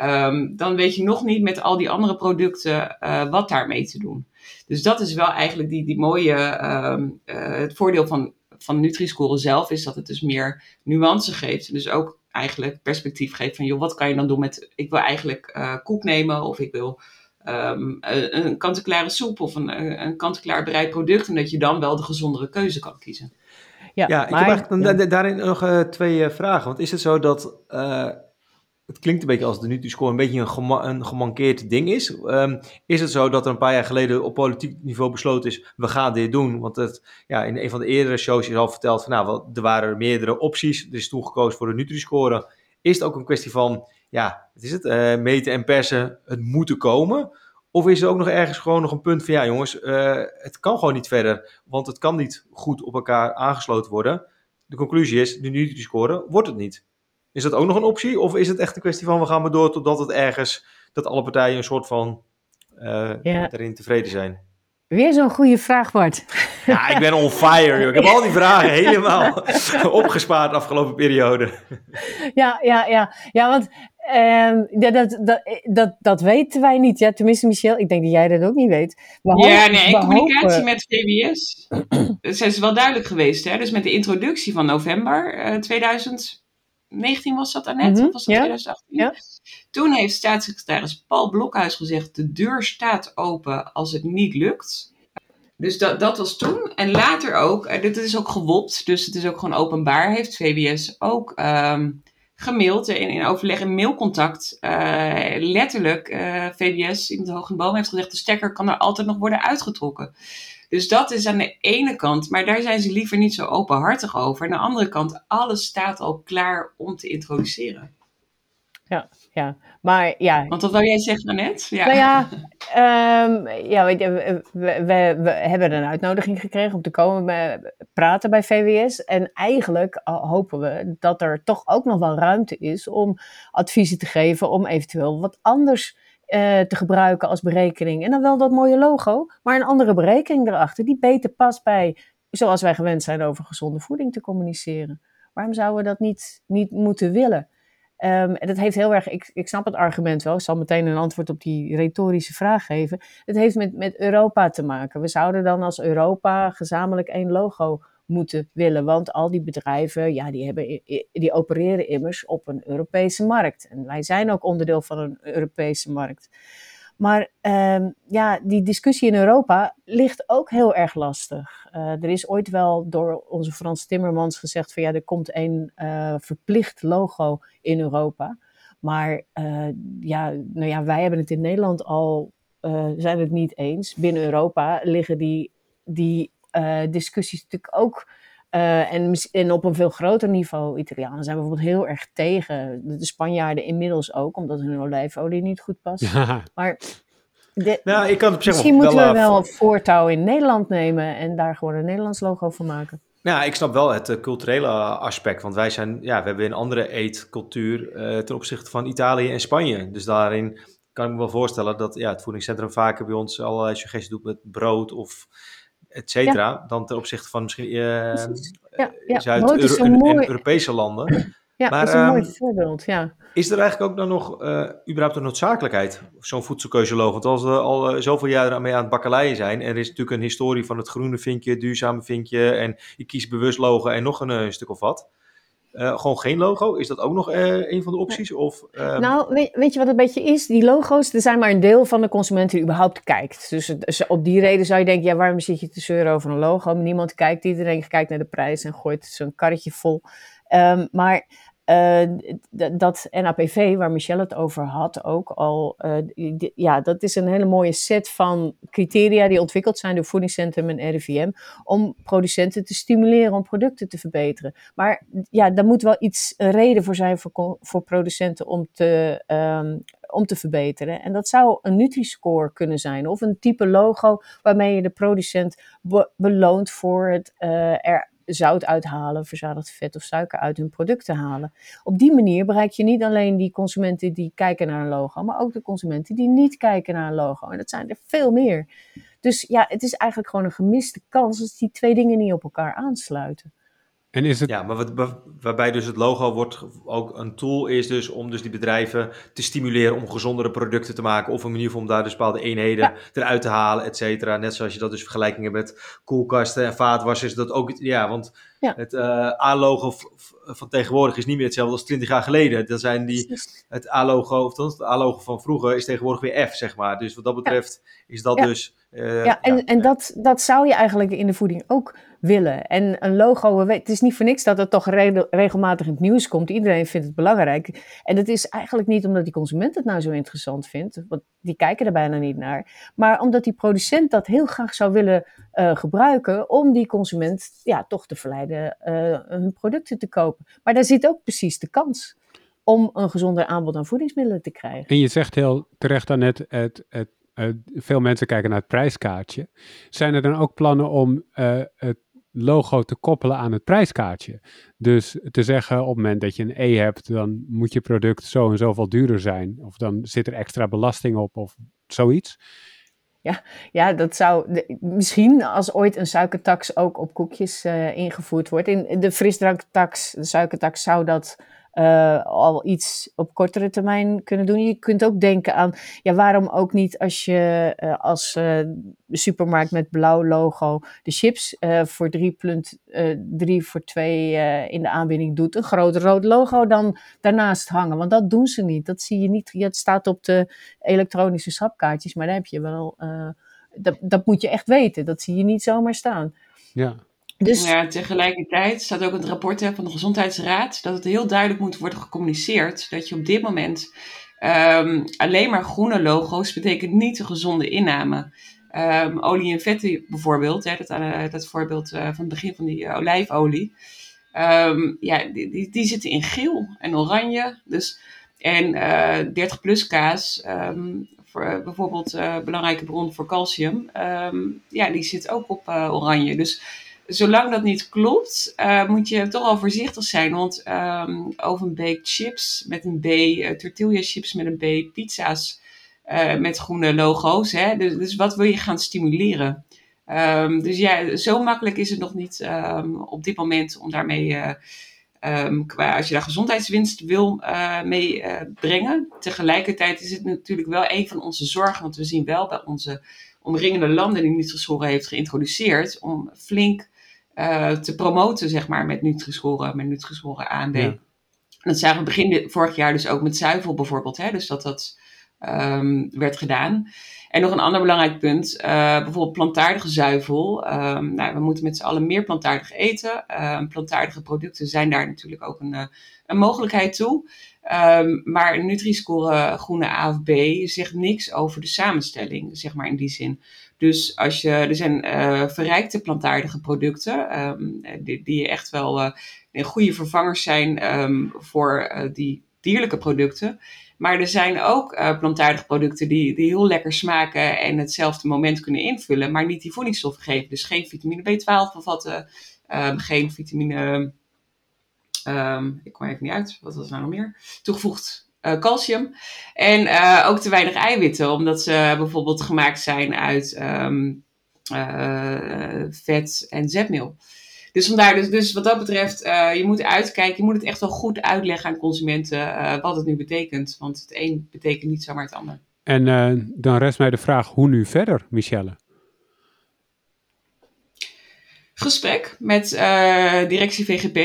Speaker 3: um, dan weet je nog niet met al die andere producten uh, wat daarmee te doen. Dus dat is wel eigenlijk die, die mooie, um, uh, het voordeel van, van Nutri-Score zelf is dat het dus meer nuance geeft. Dus ook eigenlijk perspectief geeft van, joh, wat kan je dan doen met, ik wil eigenlijk koek nemen of ik wil een, een kant-en-klare soep of een, een kant-en-klaar bereid product. En dat je dan wel de gezondere keuze kan kiezen.
Speaker 2: Ja, ja maar, ik heb eigenlijk ja. daarin nog uh, twee uh, vragen. Want is het zo dat, uh, het klinkt een beetje als de Nutri-score een beetje een, gema een gemankeerd ding is. Um, is het zo dat er een paar jaar geleden op politiek niveau besloten is, we gaan dit doen? Want het, ja, in een van de eerdere shows is al verteld van, nou, er waren meerdere opties. Er is toen gekozen voor de Nutri-score. Is het ook een kwestie van, ja, wat is het, meten en persen, het moeten komen? Of is er ook nog ergens gewoon nog een punt van ja jongens, uh, het kan gewoon niet verder, want het kan niet goed op elkaar aangesloten worden. De conclusie is, de Nutri-score wordt het niet. Is dat ook nog een optie? Of is het echt een kwestie van we gaan maar door totdat het ergens, dat alle partijen een soort van uh, ja. daarin tevreden zijn?
Speaker 4: Weer zo'n goede vraag, Bart.
Speaker 2: Ja, ik ben on fire. Joh. Ik heb al die vragen helemaal opgespaard de afgelopen periode.
Speaker 4: Ja, ja, ja. Ja, want Um, ja, dat, dat, dat, dat weten wij niet. Ja, tenminste, Michel, ik denk dat jij dat ook niet weet.
Speaker 3: We ja, nee, in communicatie met VWS zijn ze wel duidelijk geweest. Hè? Dus met de introductie van november uh, 2019 was dat daarnet, mm -hmm. of was dat
Speaker 4: ja.
Speaker 3: 2018?
Speaker 4: Ja.
Speaker 3: Toen heeft staatssecretaris Paul Blokhuis gezegd, de deur staat open als het niet lukt. Dus dat, dat was toen. En later ook, en dit is ook gewopt, dus het is ook gewoon openbaar, heeft VWS ook... Um, gemaild in, in overleg in mailcontact. Uh, letterlijk, uh, VWS in de Hoge Boom heeft gezegd: de stekker kan er altijd nog worden uitgetrokken. Dus dat is aan de ene kant, maar daar zijn ze liever niet zo openhartig over. Aan de andere kant, alles staat al klaar om te introduceren.
Speaker 4: Ja, ja. Maar ja.
Speaker 3: Want wat wou jij zeggen net?
Speaker 4: Ja. Nou ja, um, ja we, we, we, we, hebben een uitnodiging gekregen om te komen bij, praten bij VWS. En eigenlijk hopen we dat er toch ook nog wel ruimte is om adviezen te geven om eventueel wat anders uh, te gebruiken als berekening. En dan wel dat mooie logo, maar een andere berekening erachter die beter past bij zoals wij gewend zijn over gezonde voeding te communiceren. Waarom zouden we dat niet, niet moeten willen? Um, en dat heeft heel erg, ik, ik snap het argument wel, ik zal meteen een antwoord op die retorische vraag geven. Het heeft met, met Europa te maken. We zouden dan als Europa gezamenlijk één logo moeten willen, want al die bedrijven, ja, die, hebben, die opereren immers op een Europese markt. En wij zijn ook onderdeel van een Europese markt. Maar ehm, ja, die discussie in Europa ligt ook heel erg lastig. Uh, er is ooit wel door onze Frans Timmermans gezegd van ja, er komt een uh, verplicht logo in Europa. Maar uh, ja, nou ja, wij hebben het in Nederland al, zijn het niet eens. Binnen Europa liggen die, die discussies natuurlijk ook uh, en, en, op een veel groter niveau, Italianen zijn bijvoorbeeld heel erg tegen. De Spanjaarden inmiddels ook, omdat hun olijfolie niet goed past. Maar de,
Speaker 2: nou, ik kan op zich
Speaker 4: misschien moeten we wel een voortouw in Nederland nemen en daar gewoon een Nederlands logo van maken.
Speaker 2: Nou, ik snap wel het uh, culturele aspect. Want wij zijn, ja, we hebben een andere eetcultuur uh, ten opzichte van Italië en Spanje. Dus daarin kan ik me wel voorstellen dat ja, het voedingscentrum vaker bij ons allerlei suggesties doet met brood of et cetera, dan ten opzichte van misschien uh, ja, ja. Zuid-Europese landen.
Speaker 4: Ja, maar, dat is een um, mooi voorbeeld, ja.
Speaker 2: Is er eigenlijk ook dan nog uh, überhaupt een noodzakelijkheid, zo'n voedselkeuzeloog? Want als we al uh, zoveel jaren mee aan het bakkeleien zijn, en er is natuurlijk een historie van het groene vinkje, duurzame vinkje, en ik kies bewust logo en nog een, een stuk of wat. Uh, gewoon geen logo? Is dat ook nog uh, een van de opties? Of,
Speaker 4: uh... Nou, weet, weet, je wat een beetje is? Die logo's, er zijn maar een deel van de consument die überhaupt kijkt. Dus, dus, op die reden zou je denken, ja, waarom zit je te zeuren over een logo? Niemand kijkt, iedereen kijkt naar de prijs en gooit zo'n karretje vol. Um, maar uh, dat NAPV, waar Michelle het over had, ook al, uh, ja, dat is een hele mooie set van criteria die ontwikkeld zijn door Voedingscentrum en RIVM, om producenten te stimuleren om producten te verbeteren. Maar ja, daar moet wel iets, een reden voor zijn voor, voor producenten om te, um, om te verbeteren. En dat zou een Nutri-score kunnen zijn, of een type logo waarmee je de producent be beloont voor het uh, zout uithalen, verzadigd vet of suiker uit hun producten halen. Op die manier bereik je niet alleen die consumenten die kijken naar een logo, maar ook de consumenten die niet kijken naar een logo. En dat zijn er veel meer. Dus ja, het is eigenlijk gewoon een gemiste kans als die twee dingen niet op elkaar aansluiten.
Speaker 2: En is het... Ja, maar wat, waarbij dus het logo wordt ook een tool is dus om dus die bedrijven te stimuleren om gezondere producten te maken. Of een manier om daar dus bepaalde eenheden eruit te halen, et cetera. Net zoals je dat dus vergelijkingen met koelkasten en vaatwassers. Dat ook, ja, want het uh, A-logo van tegenwoordig is niet meer hetzelfde als 20 jaar geleden. Dan zijn die, het A-logo, of het A-logo van vroeger is tegenwoordig weer F, zeg maar. Dus wat dat betreft is dat dus...
Speaker 4: Uh, ja, en, en dat, dat zou je eigenlijk in de voeding ook willen. En een logo, het is niet voor niks dat het toch regelmatig in het nieuws komt. Iedereen vindt het belangrijk. En dat is eigenlijk niet omdat die consument het nou zo interessant vindt, want die kijken er bijna niet naar. Maar omdat die producent dat heel graag zou willen uh, gebruiken om die consument ja, toch te verleiden uh, hun producten te kopen. Maar daar zit ook precies de kans om een gezonder aanbod aan voedingsmiddelen te krijgen.
Speaker 1: En je zegt heel terecht daarnet, het, het, het, veel mensen kijken naar het prijskaartje. Zijn er dan ook plannen om uh, het logo te koppelen aan het prijskaartje. Dus te zeggen op het moment dat je een E hebt, dan moet je product zo en zoveel duurder zijn. Of dan zit er extra belasting op of zoiets.
Speaker 4: Ja, ja, dat zou misschien als ooit een suikertax ook op koekjes uh, ingevoerd wordt. In de frisdranktax, de suikertax, zou dat uh, al iets op kortere termijn kunnen doen. Je kunt ook denken aan, ja, waarom ook niet als je uh, als uh, supermarkt met blauw logo de chips voor 3,3 voor 2 in de aanbieding doet, een groot rood logo dan daarnaast hangen. Want dat doen ze niet. Dat zie je niet. Ja, het staat op de elektronische schapkaartjes, maar daar heb je wel. dat, dat moet je echt weten. Dat zie je niet zomaar staan.
Speaker 1: Ja.
Speaker 3: Dus... Ja, tegelijkertijd staat ook het rapport van de Gezondheidsraad dat het heel duidelijk moet worden gecommuniceerd dat je op dit moment um, alleen maar groene logo's betekent niet een gezonde inname. Um, olie en vetten bijvoorbeeld, hè, dat, uh, dat voorbeeld uh, van het begin van die uh, olijfolie. Um, ja, die, die, die, zitten in geel en oranje. Dus, en 30 plus kaas, voor, bijvoorbeeld belangrijke bron voor calcium, ja, die zit ook op oranje. Dus zolang dat niet klopt, uh, moet je toch al voorzichtig zijn. Want um, ehm, oven-baked chips met een B, uh, tortilla chips met een B, pizza's uh, met groene logo's. Hè? Dus, dus, wat wil je gaan stimuleren? Um, dus ja, zo makkelijk is het nog niet um, op dit moment om daarmee, qua, als je daar gezondheidswinst wil mee brengen. Tegelijkertijd is het natuurlijk wel een van onze zorgen, want we zien wel bij onze omringende landen die Nutri-Score heeft geïntroduceerd, om flink uh, te promoten, zeg maar, met Nutri-Score, met Nutri-Score A en B. Ja. Dat zagen we begin vorig jaar dus ook met zuivel bijvoorbeeld. Hè? Dus dat dat ehm, werd gedaan. En nog een ander belangrijk punt, uh, bijvoorbeeld plantaardige zuivel. Um, nou, we moeten met z'n allen meer plantaardig eten. Um, plantaardige producten zijn daar natuurlijk ook een, uh, een mogelijkheid toe. Um, maar Nutri-score groene A of B zegt niks over de samenstelling, zeg maar in die zin. Dus als je, er zijn uh, verrijkte plantaardige producten, um, die, die echt wel uh, goede vervangers zijn um, voor uh, die dierlijke producten. Maar er zijn ook plantaardige producten die, die heel lekker smaken en hetzelfde moment kunnen invullen, maar niet die voedingsstoffen geven. Dus geen vitamine B12 bevatten, geen vitamine Um, ik kom even niet uit, wat was er nou nog meer? Toegevoegd uh, calcium. En uh, ook te weinig eiwitten, omdat ze bijvoorbeeld gemaakt zijn uit um, vet en zetmeel. Dus vandaar, dus, dus wat dat betreft, je moet uitkijken, je moet het echt wel goed uitleggen aan consumenten wat het nu betekent. Want het een betekent niet zomaar het ander.
Speaker 1: En dan rest mij de vraag, hoe nu verder, Michelle?
Speaker 3: Gesprek met uh, directie VGP.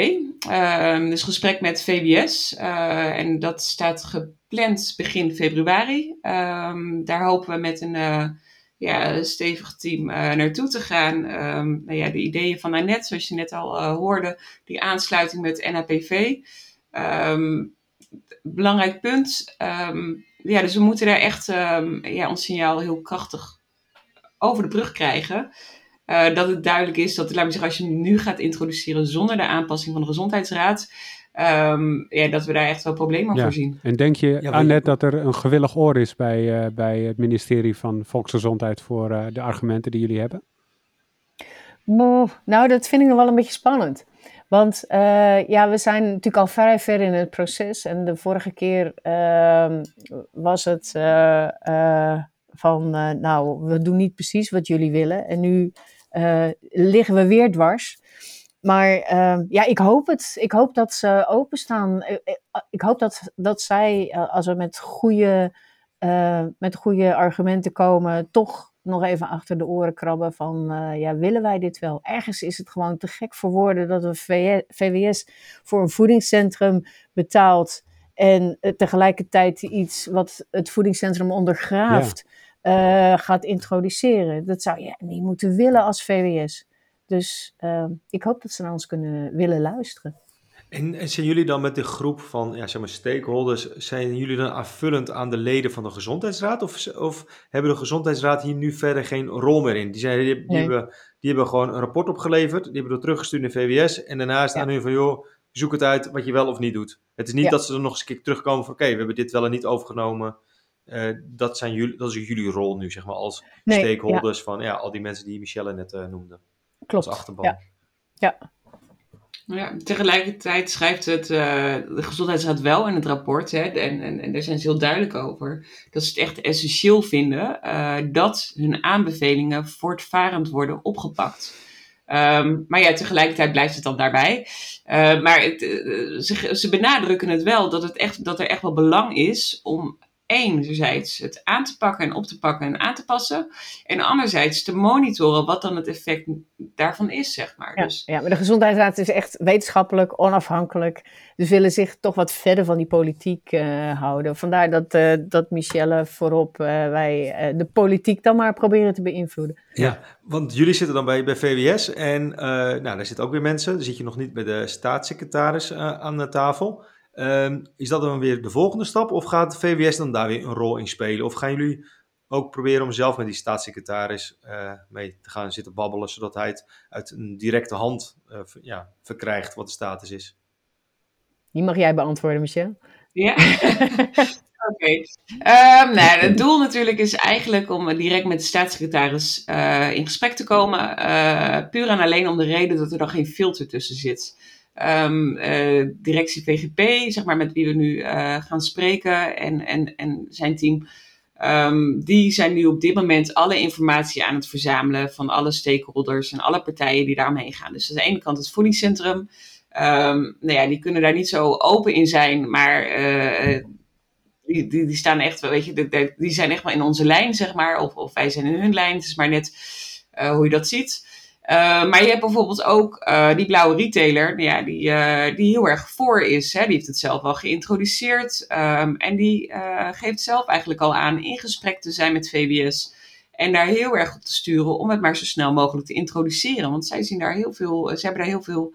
Speaker 3: Uh, dus gesprek met VWS. Uh, en dat staat gepland begin februari. Um, daar hopen we met een ja, stevig team naartoe te gaan. Um, nou ja, de ideeën van Annette, zoals je net al hoorde. Die aansluiting met NAPV. Belangrijk punt. ja, dus we moeten daar echt ja, ons signaal heel krachtig over de brug krijgen. Uh, dat het duidelijk is dat, laat me zeggen, als je hem nu gaat introduceren zonder de aanpassing van de gezondheidsraad, um, ja, dat we daar echt wel problemen
Speaker 1: ja.
Speaker 3: voor zien.
Speaker 1: En denk je, ja, Annette, dat er een gewillig oor is bij, uh, bij het ministerie van Volksgezondheid voor uh, de argumenten die jullie hebben?
Speaker 4: Nou, dat vind ik nog wel een beetje spannend. Want uh, ja, we zijn natuurlijk al vrij ver in het proces. En de vorige keer uh, was het uh, van, nou, we doen niet precies wat jullie willen. En nu liggen we weer dwars. Maar uh, ja, ik hoop het. Ik hoop dat ze openstaan. Ik, ik hoop dat, dat zij, als we met goede, met goede argumenten komen, toch nog even achter de oren krabben van, ja, willen wij dit wel? Ergens is het gewoon te gek voor woorden dat een VWS voor een voedingscentrum betaalt en tegelijkertijd iets wat het voedingscentrum ondergraaft. Uh, gaat introduceren. Dat zou je niet moeten willen als VWS. Dus uh, ik hoop dat ze naar ons kunnen willen luisteren.
Speaker 2: En, en, zijn jullie dan met de groep van ja, zeg maar stakeholders, zijn jullie dan aanvullend aan de leden van de Gezondheidsraad? Of, of hebben de Gezondheidsraad hier nu verder geen rol meer in? Die, zijn, die, die, nee. hebben, die hebben gewoon een rapport opgeleverd, die hebben dat teruggestuurd naar VWS. En daarna staan ja. hun van, joh, zoek het uit wat je wel of niet doet. Het is niet ja. dat ze er nog eens een keer terugkomen van, oké, okay, we hebben dit wel en niet overgenomen. Uh, dat, zijn jullie, dat is jullie rol nu, zeg maar, als nee, stakeholders ja. van ja, al die mensen die Michelle net uh, noemde.
Speaker 4: Klopt.
Speaker 2: Als achterban.
Speaker 4: Ja. ja.
Speaker 3: Ja, tegelijkertijd schrijft het, uh, de Gezondheidsraad wel in het rapport, hè, en, en, en daar zijn ze heel duidelijk over, dat ze het echt essentieel vinden uh, dat hun aanbevelingen voortvarend worden opgepakt. Um, maar ja, tegelijkertijd blijft het dan daarbij. Uh, maar het, ze, ze benadrukken het wel dat, het echt, dat er echt wel belang is om enerzijds het aan te pakken en op te pakken en aan te passen. En anderzijds te monitoren wat dan het effect daarvan is, zeg maar.
Speaker 4: Ja,
Speaker 3: dus,
Speaker 4: ja maar de gezondheidsraad is echt wetenschappelijk, onafhankelijk. Dus willen zich toch wat verder van die politiek uh, houden. Vandaar dat, uh, dat Michelle voorop uh, wij de politiek dan maar proberen te beïnvloeden.
Speaker 2: Ja, want jullie zitten dan bij, bij VWS en nou, daar zitten ook weer mensen. Dan zit je nog niet bij de staatssecretaris aan de tafel. Um, is dat dan weer de volgende stap? Of gaat de VWS dan daar weer een rol in spelen? Of gaan jullie ook proberen om zelf met die staatssecretaris uh, mee te gaan zitten babbelen, zodat hij het uit een directe hand uh, ja, verkrijgt wat de status is?
Speaker 4: Die mag jij beantwoorden, Michel.
Speaker 3: Ja. Oké. Okay. Um, nou, het doel natuurlijk is eigenlijk om direct met de staatssecretaris uh, in gesprek te komen. puur en alleen om de reden dat er dan geen filter tussen zit. Um, uh, directie VGP, zeg maar, met wie we nu uh, gaan spreken, en, en, en zijn team. Um, die zijn nu op dit moment alle informatie aan het verzamelen van alle stakeholders en alle partijen die daarmee gaan. Dus aan de ene kant het voedingscentrum. Um, nou ja, die kunnen daar niet zo open in zijn, maar uh, die, die, die, staan echt, weet je, die zijn echt wel in onze lijn, zeg maar. Of, of wij zijn in hun lijn. Het is maar net hoe je dat ziet. Maar je hebt bijvoorbeeld ook die blauwe retailer, ja, die, die heel erg voor is. Hè? Die heeft het zelf al geïntroduceerd. Ehm, en die geeft zelf eigenlijk al aan in gesprek te zijn met VWS. En daar heel erg op te sturen om het maar zo snel mogelijk te introduceren. Want zij zien daar heel veel, ze hebben daar heel veel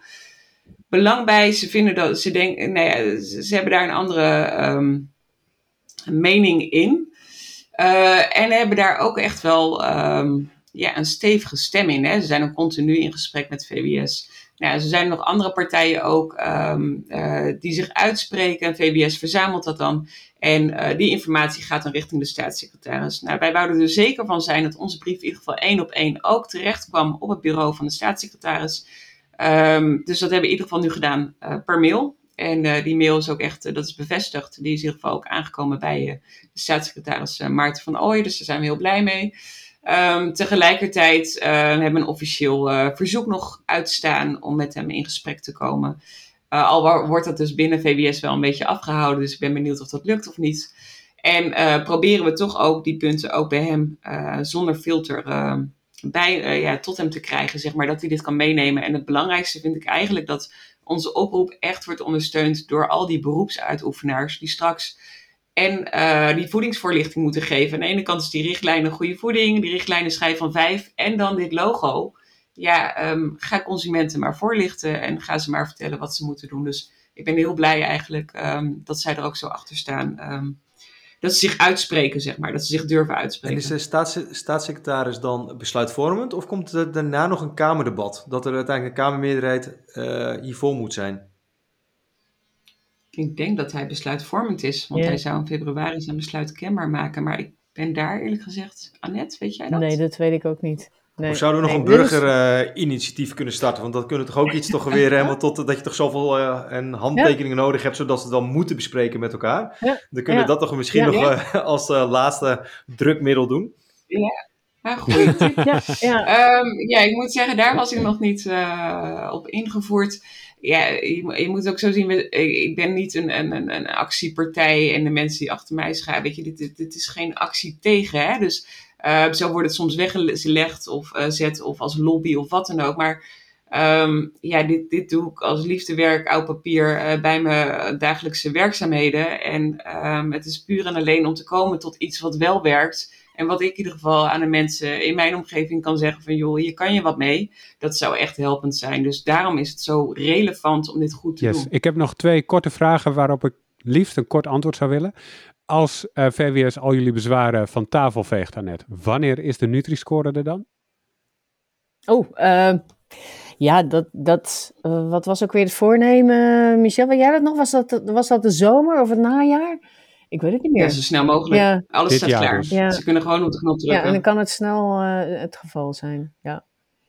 Speaker 3: belang bij. Ze vinden dat ze denken, nou ze, hebben daar een andere ehm, mening in. En hebben daar ook echt wel ehm, ja, een stevige stem in. Hè. Ze zijn ook continu in gesprek met VWS. Nou, er zijn nog andere partijen ook um, uh, die zich uitspreken. VWS verzamelt dat dan. En uh, die informatie gaat dan richting de staatssecretaris. Nou, wij wouden er zeker van zijn dat onze brief in ieder geval één op één ook terecht kwam op het bureau van de staatssecretaris. Um, dus dat hebben we in ieder geval nu gedaan uh, per mail. En die mail is ook echt, dat is bevestigd. Die is in ieder geval ook aangekomen bij de staatssecretaris Maarten van Ooy. Dus daar zijn we heel blij mee. Um, tegelijkertijd hebben we een officieel verzoek nog uitstaan om met hem in gesprek te komen. al wordt dat dus binnen VWS wel een beetje afgehouden. Dus ik ben benieuwd of dat lukt of niet. En proberen we toch ook die punten ook bij hem zonder filter ehm, bij, ja, tot hem te krijgen, zeg maar, dat hij dit kan meenemen. En het belangrijkste vind ik eigenlijk dat onze oproep echt wordt ondersteund door al die beroepsuitoefenaars die straks en uh, die voedingsvoorlichting moeten geven. Aan de ene kant is die richtlijnen goede voeding, die richtlijnen schrijf van vijf en dan dit logo. Ja, um, ga consumenten maar voorlichten en ga ze maar vertellen wat ze moeten doen. Dus ik ben heel blij eigenlijk um, dat zij er ook zo achter staan. Um, dat ze zich uitspreken, zeg maar. Dat ze zich durven uitspreken.
Speaker 2: En is de staats, staatssecretaris dan besluitvormend? Of komt er daarna nog een Kamerdebat? Dat er uiteindelijk een Kamermeerderheid uh, hiervoor moet zijn?
Speaker 3: Ik denk dat hij besluitvormend is. Want hij zou in februari zijn besluit kenbaar maken. Maar ik ben daar eerlijk gezegd... Annette, weet jij dat?
Speaker 4: Nee, dat weet ik ook niet. Nee.
Speaker 2: Of zouden we nog een burgerinitiatief uh, kunnen starten? Want dat kunnen toch ook iets toch weer helemaal tot dat je toch zoveel uh, en handtekeningen ja. nodig hebt, zodat ze het dan moeten bespreken met elkaar. Ja. Dan kunnen we dat toch misschien nog uh, als laatste drukmiddel doen.
Speaker 3: Ja. Ja, tip. ja, ja. Um, ja, ik moet zeggen, daar was ik nog niet op ingevoerd. Ja, je, je, moet ook zo zien, ik ben niet een, een, een actiepartij en de mensen die achter mij schrijven, weet je, dit, dit, dit is geen actie tegen, hè. Dus uh, zo wordt het soms weggelegd of uh, zet of als lobby of wat dan ook. Maar um, ja, dit, dit doe ik als liefdewerk, oud papier, uh, bij mijn dagelijkse werkzaamheden. En um, het is puur en alleen om te komen tot iets wat wel werkt. En wat ik in ieder geval aan de mensen in mijn omgeving kan zeggen van joh, hier kan je wat mee. Dat zou echt helpend zijn. Dus daarom is het zo relevant om dit goed te
Speaker 1: yes.
Speaker 3: doen.
Speaker 1: Ik heb nog twee korte vragen waarop ik liefst een kort antwoord zou willen als uh, VWS al jullie bezwaren van tafel veegt daarnet, wanneer is de Nutri-score er dan?
Speaker 4: Oh, uh, ja, dat, dat uh, wat was ook weer het voornemen? Michel, weet jij dat nog? Was dat, was dat de zomer of het najaar? Ik weet het niet meer.
Speaker 3: Ja, zo snel mogelijk. Ja. Alles Dit staat klaar. Dus. Ja. Ze kunnen gewoon op de knop drukken.
Speaker 4: Ja, en dan kan het snel het geval zijn. Ja.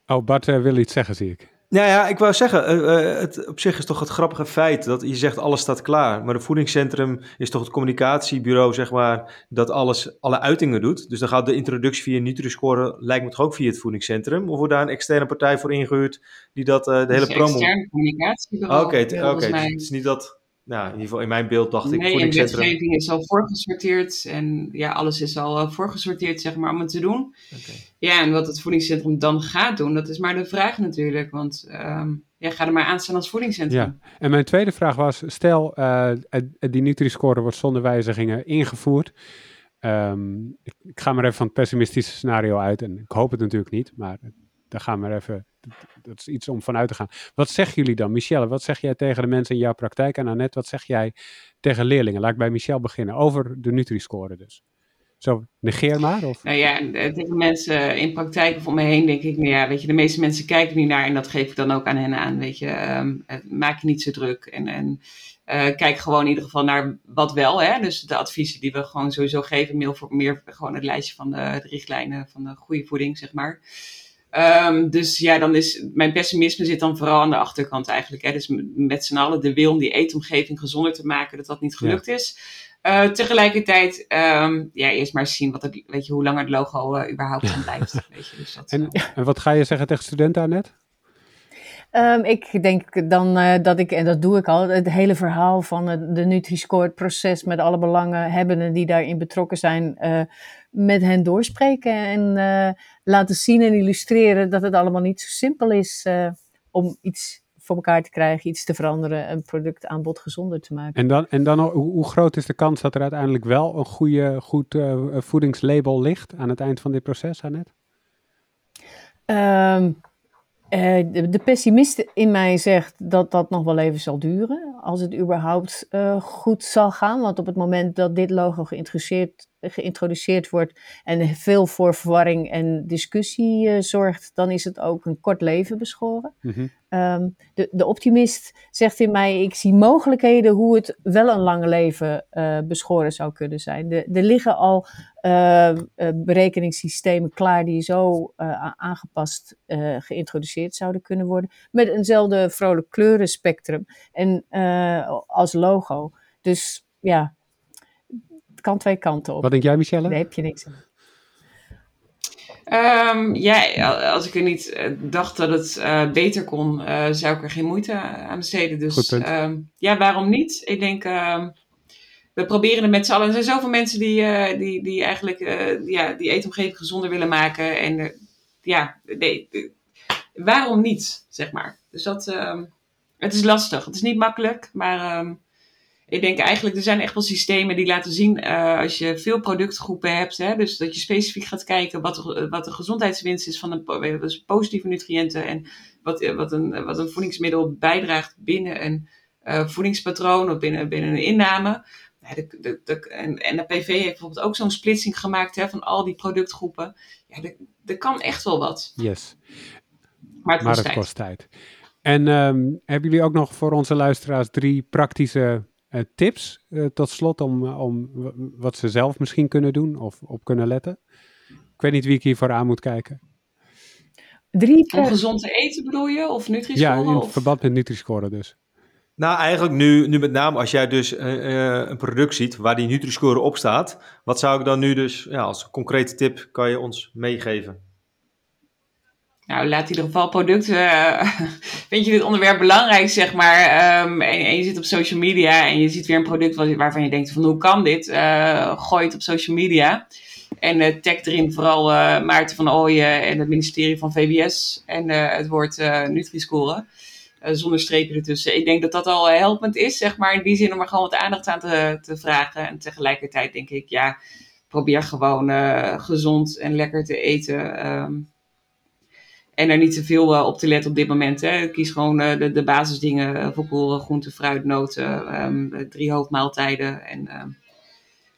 Speaker 1: Oh, Bart wil iets zeggen, zie ik.
Speaker 2: Nou ja, ik wou zeggen, uh, het, op zich is toch het grappige feit dat je zegt alles staat klaar. Maar het voedingscentrum is toch het communicatiebureau, zeg maar, dat alles, alle uitingen doet. Dus dan gaat de introductie via Nutri-Score, lijkt me toch ook via het voedingscentrum? Of wordt daar een externe partij voor ingehuurd die dat, uh, de hele promo...
Speaker 3: Een externe communicatiebureau.
Speaker 2: Oké, okay, oké. Het is niet dat nou, in ieder geval in mijn beeld dacht ik...
Speaker 3: Nee, de wetgeving is al voorgesorteerd en ja, alles is al uh, voorgesorteerd, zeg maar, om het te doen. Okay. Ja, en wat het voedingscentrum dan gaat doen, dat is maar de vraag natuurlijk, want um, ja, ga er maar aan staan als voedingscentrum.
Speaker 1: Ja, en mijn tweede vraag was, stel uh, die Nutri-score wordt zonder wijzigingen ingevoerd. Um, ik, ik, ga maar even van het pessimistische scenario uit en ik hoop het natuurlijk niet, maar daar gaan we maar even dat is iets om vanuit te gaan. Wat zeggen jullie dan? Michelle, wat zeg jij tegen de mensen in jouw praktijk? En Annette, wat zeg jij tegen leerlingen? Laat ik bij Michelle beginnen. Over de Nutri-score dus. Zo, negeer maar? Of?
Speaker 3: Nou ja, tegen mensen in praktijk of om me heen denk ik, nou ja, weet je, de meeste mensen kijken niet naar en dat geef ik dan ook aan hen aan, weet je. Um, maak je niet zo druk en, en uh, kijk gewoon in ieder geval naar wat wel, hè. Dus de adviezen die we gewoon sowieso geven, meer, voor, meer gewoon het lijstje van de richtlijnen van de goede voeding, zeg maar. Um, dus ja, dan is mijn pessimisme zit dan vooral aan de achterkant eigenlijk. Hè. Dus met z'n allen de wil om die eetomgeving gezonder te maken, dat dat niet gelukt ja. is. Uh, tegelijkertijd, um, ja, eerst maar zien wat het, weet je, hoe lang het logo uh, überhaupt dan blijft. weet je, dus dat,
Speaker 1: en, uh... en, wat ga je zeggen tegen studenten, net?
Speaker 4: Ehm, ik denk dan uh, dat ik, en dat doe ik al, het hele verhaal van het, de Nutri-Score-proces met alle belangenhebbenden die daarin betrokken zijn, uh, met hen doorspreken en uh, laten zien en illustreren dat het allemaal niet zo simpel is om iets voor elkaar te krijgen, iets te veranderen, een productaanbod gezonder te maken.
Speaker 1: En dan, en dan hoe, hoe groot is de kans dat er uiteindelijk wel een goede, goed voedingslabel ligt aan het eind van dit proces, Annette?
Speaker 4: Um, uh, de, de, pessimist in mij zegt dat dat nog wel even zal duren. Als het überhaupt uh, goed zal gaan. Want op het moment dat dit logo geïntroduceerd, geïntroduceerd wordt en veel voor verwarring en discussie uh, zorgt, dan is het ook een kort leven beschoren. Mm -hmm. um, de, de, optimist zegt in mij: ik zie mogelijkheden hoe het wel een lang leven beschoren zou kunnen zijn. De, er liggen al berekeningssystemen klaar die zo aangepast geïntroduceerd zouden kunnen worden. Met eenzelfde vrolijk kleurenspectrum. En als logo. Dus ja, kan twee kanten op.
Speaker 1: Wat denk jij, Michelle?
Speaker 4: Daar heb je niks aan.
Speaker 3: Um, ja, als ik er niet uh, dacht dat het uh, beter kon, uh, zou ik er geen moeite aan besteden. Dus um, ja, waarom niet? Ik denk, ehm, we proberen het met z'n allen. Er zijn zoveel mensen die, die, die eigenlijk ja, die eetomgeving gezonder willen maken. En ja, nee, waarom niet, zeg maar. Dus dat, het is lastig. Het is niet makkelijk, maar ik denk eigenlijk, er zijn echt wel systemen die laten zien, uh, als je veel productgroepen hebt, hè, dus dat je specifiek gaat kijken wat, wat de gezondheidswinst is van een, dus positieve nutriënten en wat, wat, een, wat een voedingsmiddel bijdraagt binnen een uh, voedingspatroon of binnen, binnen een inname. De, de, de, en, en de PV heeft bijvoorbeeld ook zo'n splitsing gemaakt hè, van al die productgroepen. Ja, er kan echt wel wat.
Speaker 1: Yes.
Speaker 3: Maar het,
Speaker 1: maar
Speaker 3: kost,
Speaker 1: het kost tijd. En um, hebben jullie ook nog voor onze luisteraars drie praktische tips uh, tot slot om, om wat ze zelf misschien kunnen doen of op kunnen letten? Ik weet niet wie ik hiervoor aan moet kijken.
Speaker 3: Drie Om gezond te eten bedoel je? Of Nutri-score?
Speaker 1: Ja, in
Speaker 3: of?
Speaker 1: verband met Nutri-score dus.
Speaker 2: Nou, eigenlijk nu, nu met name als jij dus uh, een product ziet waar die Nutri-score op staat. Wat zou ik dan nu dus, ja, als concrete tip kan je ons meegeven?
Speaker 3: Nou, laat in ieder geval producten. Uh, vind je dit onderwerp belangrijk, zeg maar? Um, en, je zit op social media en je ziet weer een product waarvan je denkt: van hoe kan dit? Uh, gooi het op social media. En uh, tag erin vooral Maarten van Ooyen en het ministerie van VWS. En het woord Nutri-score. zonder strepen ertussen. Ik denk dat dat al helpend is, zeg maar. In die zin om er gewoon wat aandacht aan te, te vragen. En tegelijkertijd denk ik, ja, probeer gewoon gezond en lekker te eten. Um, en er niet te veel uh, op te letten op dit moment. Hè. Kies gewoon uh, de, de basisdingen: uh, volkoren, groente, fruit, noten, um, drie hoofdmaaltijden. En ehm,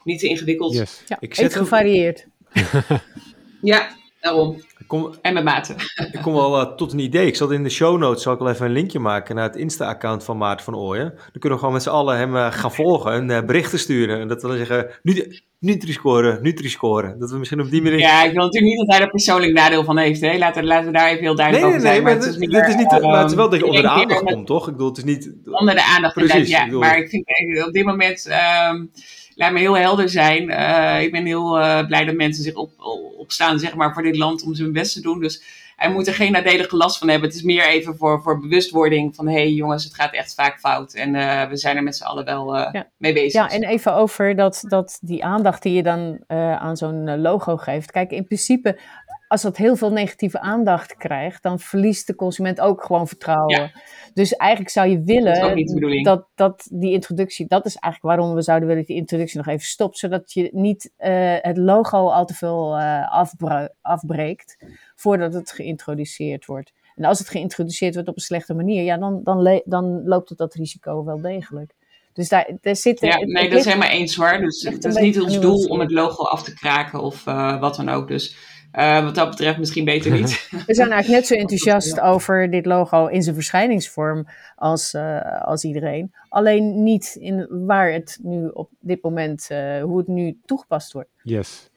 Speaker 3: niet te ingewikkeld.
Speaker 1: Yes.
Speaker 4: Ja, ik zet gevarieerd.
Speaker 3: ja, daarom.
Speaker 2: Kom,
Speaker 3: en met mate.
Speaker 2: ik kom wel uh, tot een idee. Ik zal in de show notes zal ik wel even een linkje maken naar het Insta-account van Maarten van Ooyen. Dan kunnen we gewoon met z'n allen hem uh, gaan volgen en uh, berichten sturen. En dat we dan zeggen, nu, Nutri-scoren, Nutri-scoren. Dat we misschien op die manier...
Speaker 3: Ja, ik wil natuurlijk niet dat hij er persoonlijk nadeel van heeft. Hè? Laten, laten we daar even heel duidelijk
Speaker 2: nee,
Speaker 3: over zijn.
Speaker 2: Nee, maar, het, is,
Speaker 3: niet
Speaker 2: het is niet, maar het is wel dat je onder de aandacht komt, toch? Ik bedoel, het is niet...
Speaker 3: Onder de aandacht,
Speaker 2: Precies,
Speaker 3: ja.
Speaker 2: ik bedoel...
Speaker 3: Maar ik vind op dit moment... Um, laat me heel helder zijn. Uh, ik ben heel uh, blij dat mensen zich op, opstaan zeg maar, voor dit land om zijn best te doen. Dus hij moet er geen nadelige last van hebben. Het is meer even voor, voor bewustwording van... hé hey, jongens, het gaat echt vaak fout. En uh, we zijn er met z'n allen wel ja. mee bezig.
Speaker 4: Ja, en even over dat, dat die aandacht die je dan aan zo'n logo geeft. Kijk, in principe... Als dat heel veel negatieve aandacht krijgt, dan verliest de consument ook gewoon vertrouwen. Ja. Dus eigenlijk zou je willen dat, dat die introductie, dat is eigenlijk waarom we zouden willen dat die introductie nog even stopt, zodat je niet uh, het logo al te veel uh, afbre afbreekt voordat het geïntroduceerd wordt. En als het geïntroduceerd wordt op een slechte manier, ja, dan, dan, dan loopt het dat risico wel degelijk. Dus daar, daar zit.
Speaker 3: Ja, nee, het dat is helemaal eens hoor. Dus het is niet ons doel om het logo af te kraken of uh, wat dan ook. Dus uh, wat dat betreft misschien beter niet.
Speaker 4: We zijn eigenlijk net zo enthousiast over dit logo in zijn verschijningsvorm als, uh, als iedereen. Alleen niet in waar het nu op dit moment, uh, hoe het nu toegepast wordt.
Speaker 1: Yes.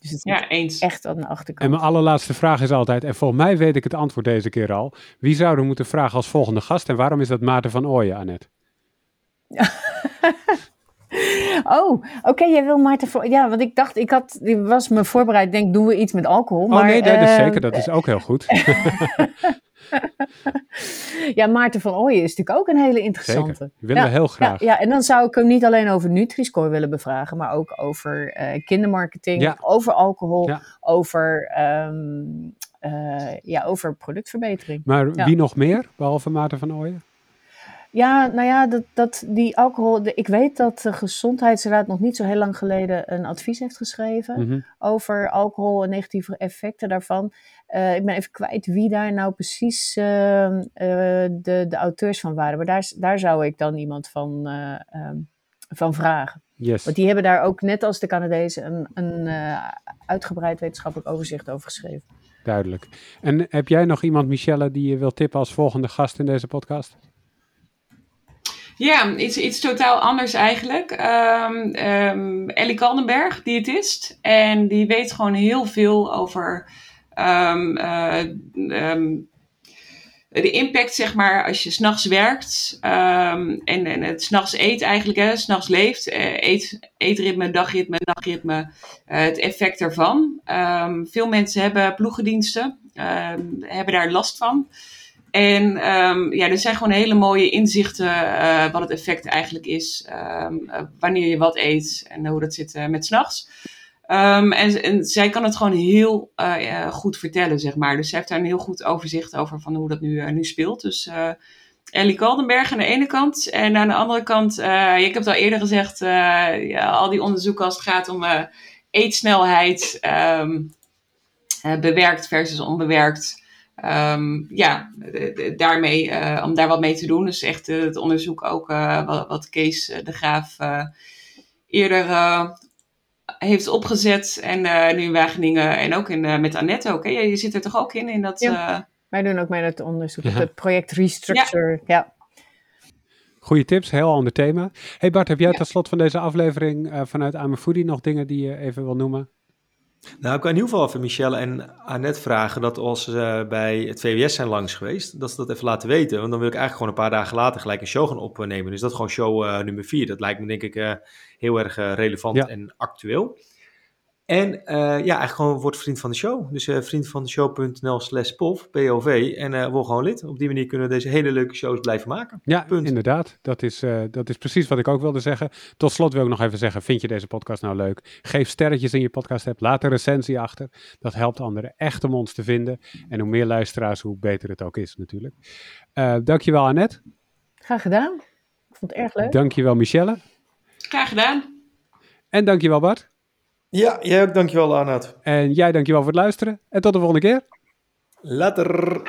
Speaker 3: Dus het ja, eens.
Speaker 4: echt aan de achterkant.
Speaker 1: En mijn allerlaatste vraag is altijd, en volgens mij weet ik het antwoord deze keer al. Wie zouden we moeten vragen als volgende gast en waarom is dat Maarten van Ooyen, Annette?
Speaker 4: Oh, oké, okay, jij wil Maarten voor. Ja, want ik dacht, ik had, die was me voorbereid, denk, doen we iets met alcohol.
Speaker 1: Oh
Speaker 4: maar,
Speaker 1: nee, dat is
Speaker 4: uh,
Speaker 1: zeker, dat is ook heel goed.
Speaker 4: ja, Maarten van Ooyen is natuurlijk ook een hele interessante.
Speaker 1: Zeker, willen
Speaker 4: ja,
Speaker 1: we heel graag.
Speaker 4: Ja, ja, en dan zou ik hem niet alleen over Nutri-Score willen bevragen, maar ook over uh, kindermarketing,
Speaker 1: Ja.
Speaker 4: over alcohol, over, ehm, eh, ja, over productverbetering.
Speaker 1: Maar wie nog meer, behalve Maarten van Ooyen?
Speaker 4: Ja, nou ja, dat, dat die alcohol. de- ik weet dat de Gezondheidsraad nog niet zo heel lang geleden een advies heeft geschreven
Speaker 1: Mhm.
Speaker 4: over alcohol en negatieve effecten daarvan. Eh, ik ben even kwijt wie daar nou precies eh, eh, de, de auteurs van waren. Maar daar, daar zou ik dan iemand van, eh, ehm, van vragen.
Speaker 1: Yes.
Speaker 4: Want die hebben daar ook, net als de Canadezen, een, een uitgebreid wetenschappelijk overzicht over geschreven.
Speaker 1: Duidelijk. En heb jij nog iemand, Michelle, die je wilt tippen als volgende gast in deze podcast?
Speaker 3: Ja, iets, iets totaal anders eigenlijk. Ehm ehm, Ellie Kaldenberg, diëtist. En die weet gewoon heel veel over ehm, eh, de impact, zeg maar, als je s'nachts werkt en, en het s'nachts eet eigenlijk, hè, s'nachts leeft. eh, eet, eetritme, dagritme, nachtritme, eh, het effect daarvan. Veel mensen hebben ploegendiensten, hebben daar last van. En ehm, ja, er zijn gewoon hele mooie inzichten eh, wat het effect eigenlijk is. ehm, eh, wanneer je wat eet en hoe dat zit eh, met s'nachts. Ehm en, en zij kan het gewoon heel goed vertellen, zeg maar. Dus zij heeft daar een heel goed overzicht over van hoe dat nu, nu speelt. Dus Ellie Kaldenberg aan de ene kant. En aan de andere kant, ik heb het al eerder gezegd, ja, al die onderzoeken als het gaat om eetsnelheid, bewerkt versus onbewerkt. Ehm, ja, daarmee, eh, om daar wat mee te doen. Dus echt eh, het onderzoek ook eh, wat, wat Kees de Graaf eh, eerder eh, heeft opgezet. En eh, nu in Wageningen en ook in, eh, met Annette ook. Hè? Je, je zit er toch ook in? in dat,
Speaker 4: Ja.
Speaker 3: eh,
Speaker 4: Wij doen ook mee met het onderzoek
Speaker 1: Ja.
Speaker 4: het project Restructure. Ja.
Speaker 1: Goeie tips, heel ander thema. Hey Bart, heb jij
Speaker 3: Ja.
Speaker 1: tot slot van deze aflevering eh, vanuit I'm a Foodie nog dingen die je even wil noemen?
Speaker 2: Nou, ik kan in ieder geval even Michelle en Annette vragen dat als ze bij het VWS zijn langs geweest, dat ze dat even laten weten. Want dan wil ik eigenlijk gewoon een paar dagen later gelijk een show gaan opnemen. Dus dat is gewoon show eh, nummer 4. Dat lijkt me denk ik eh, heel erg eh, relevant
Speaker 1: Ja.
Speaker 2: en actueel. En eh, ja, eigenlijk gewoon word vriend van de show. Dus eh vriendvandeshow.nl slash POV, POV. En eh word gewoon lid. Op die manier kunnen we deze hele leuke shows blijven maken.
Speaker 1: Ja,
Speaker 2: Punt.
Speaker 1: inderdaad. Dat is, eh, dat is precies wat ik ook wilde zeggen. Tot slot wil ik nog even zeggen, vind je deze podcast nou leuk? Geef sterretjes in je podcast app, laat een recensie achter. Dat helpt anderen echt om ons te vinden. En hoe meer luisteraars, hoe beter het ook is natuurlijk. Eh dankjewel Annette.
Speaker 4: Graag gedaan. Ik vond het erg leuk.
Speaker 1: Dankjewel Michelle.
Speaker 3: graag gedaan.
Speaker 1: En dankjewel Bart.
Speaker 2: Ja, jij ook. Dankjewel, Arnoud.
Speaker 1: En jij dankjewel voor het luisteren. En tot de volgende keer.
Speaker 2: Later.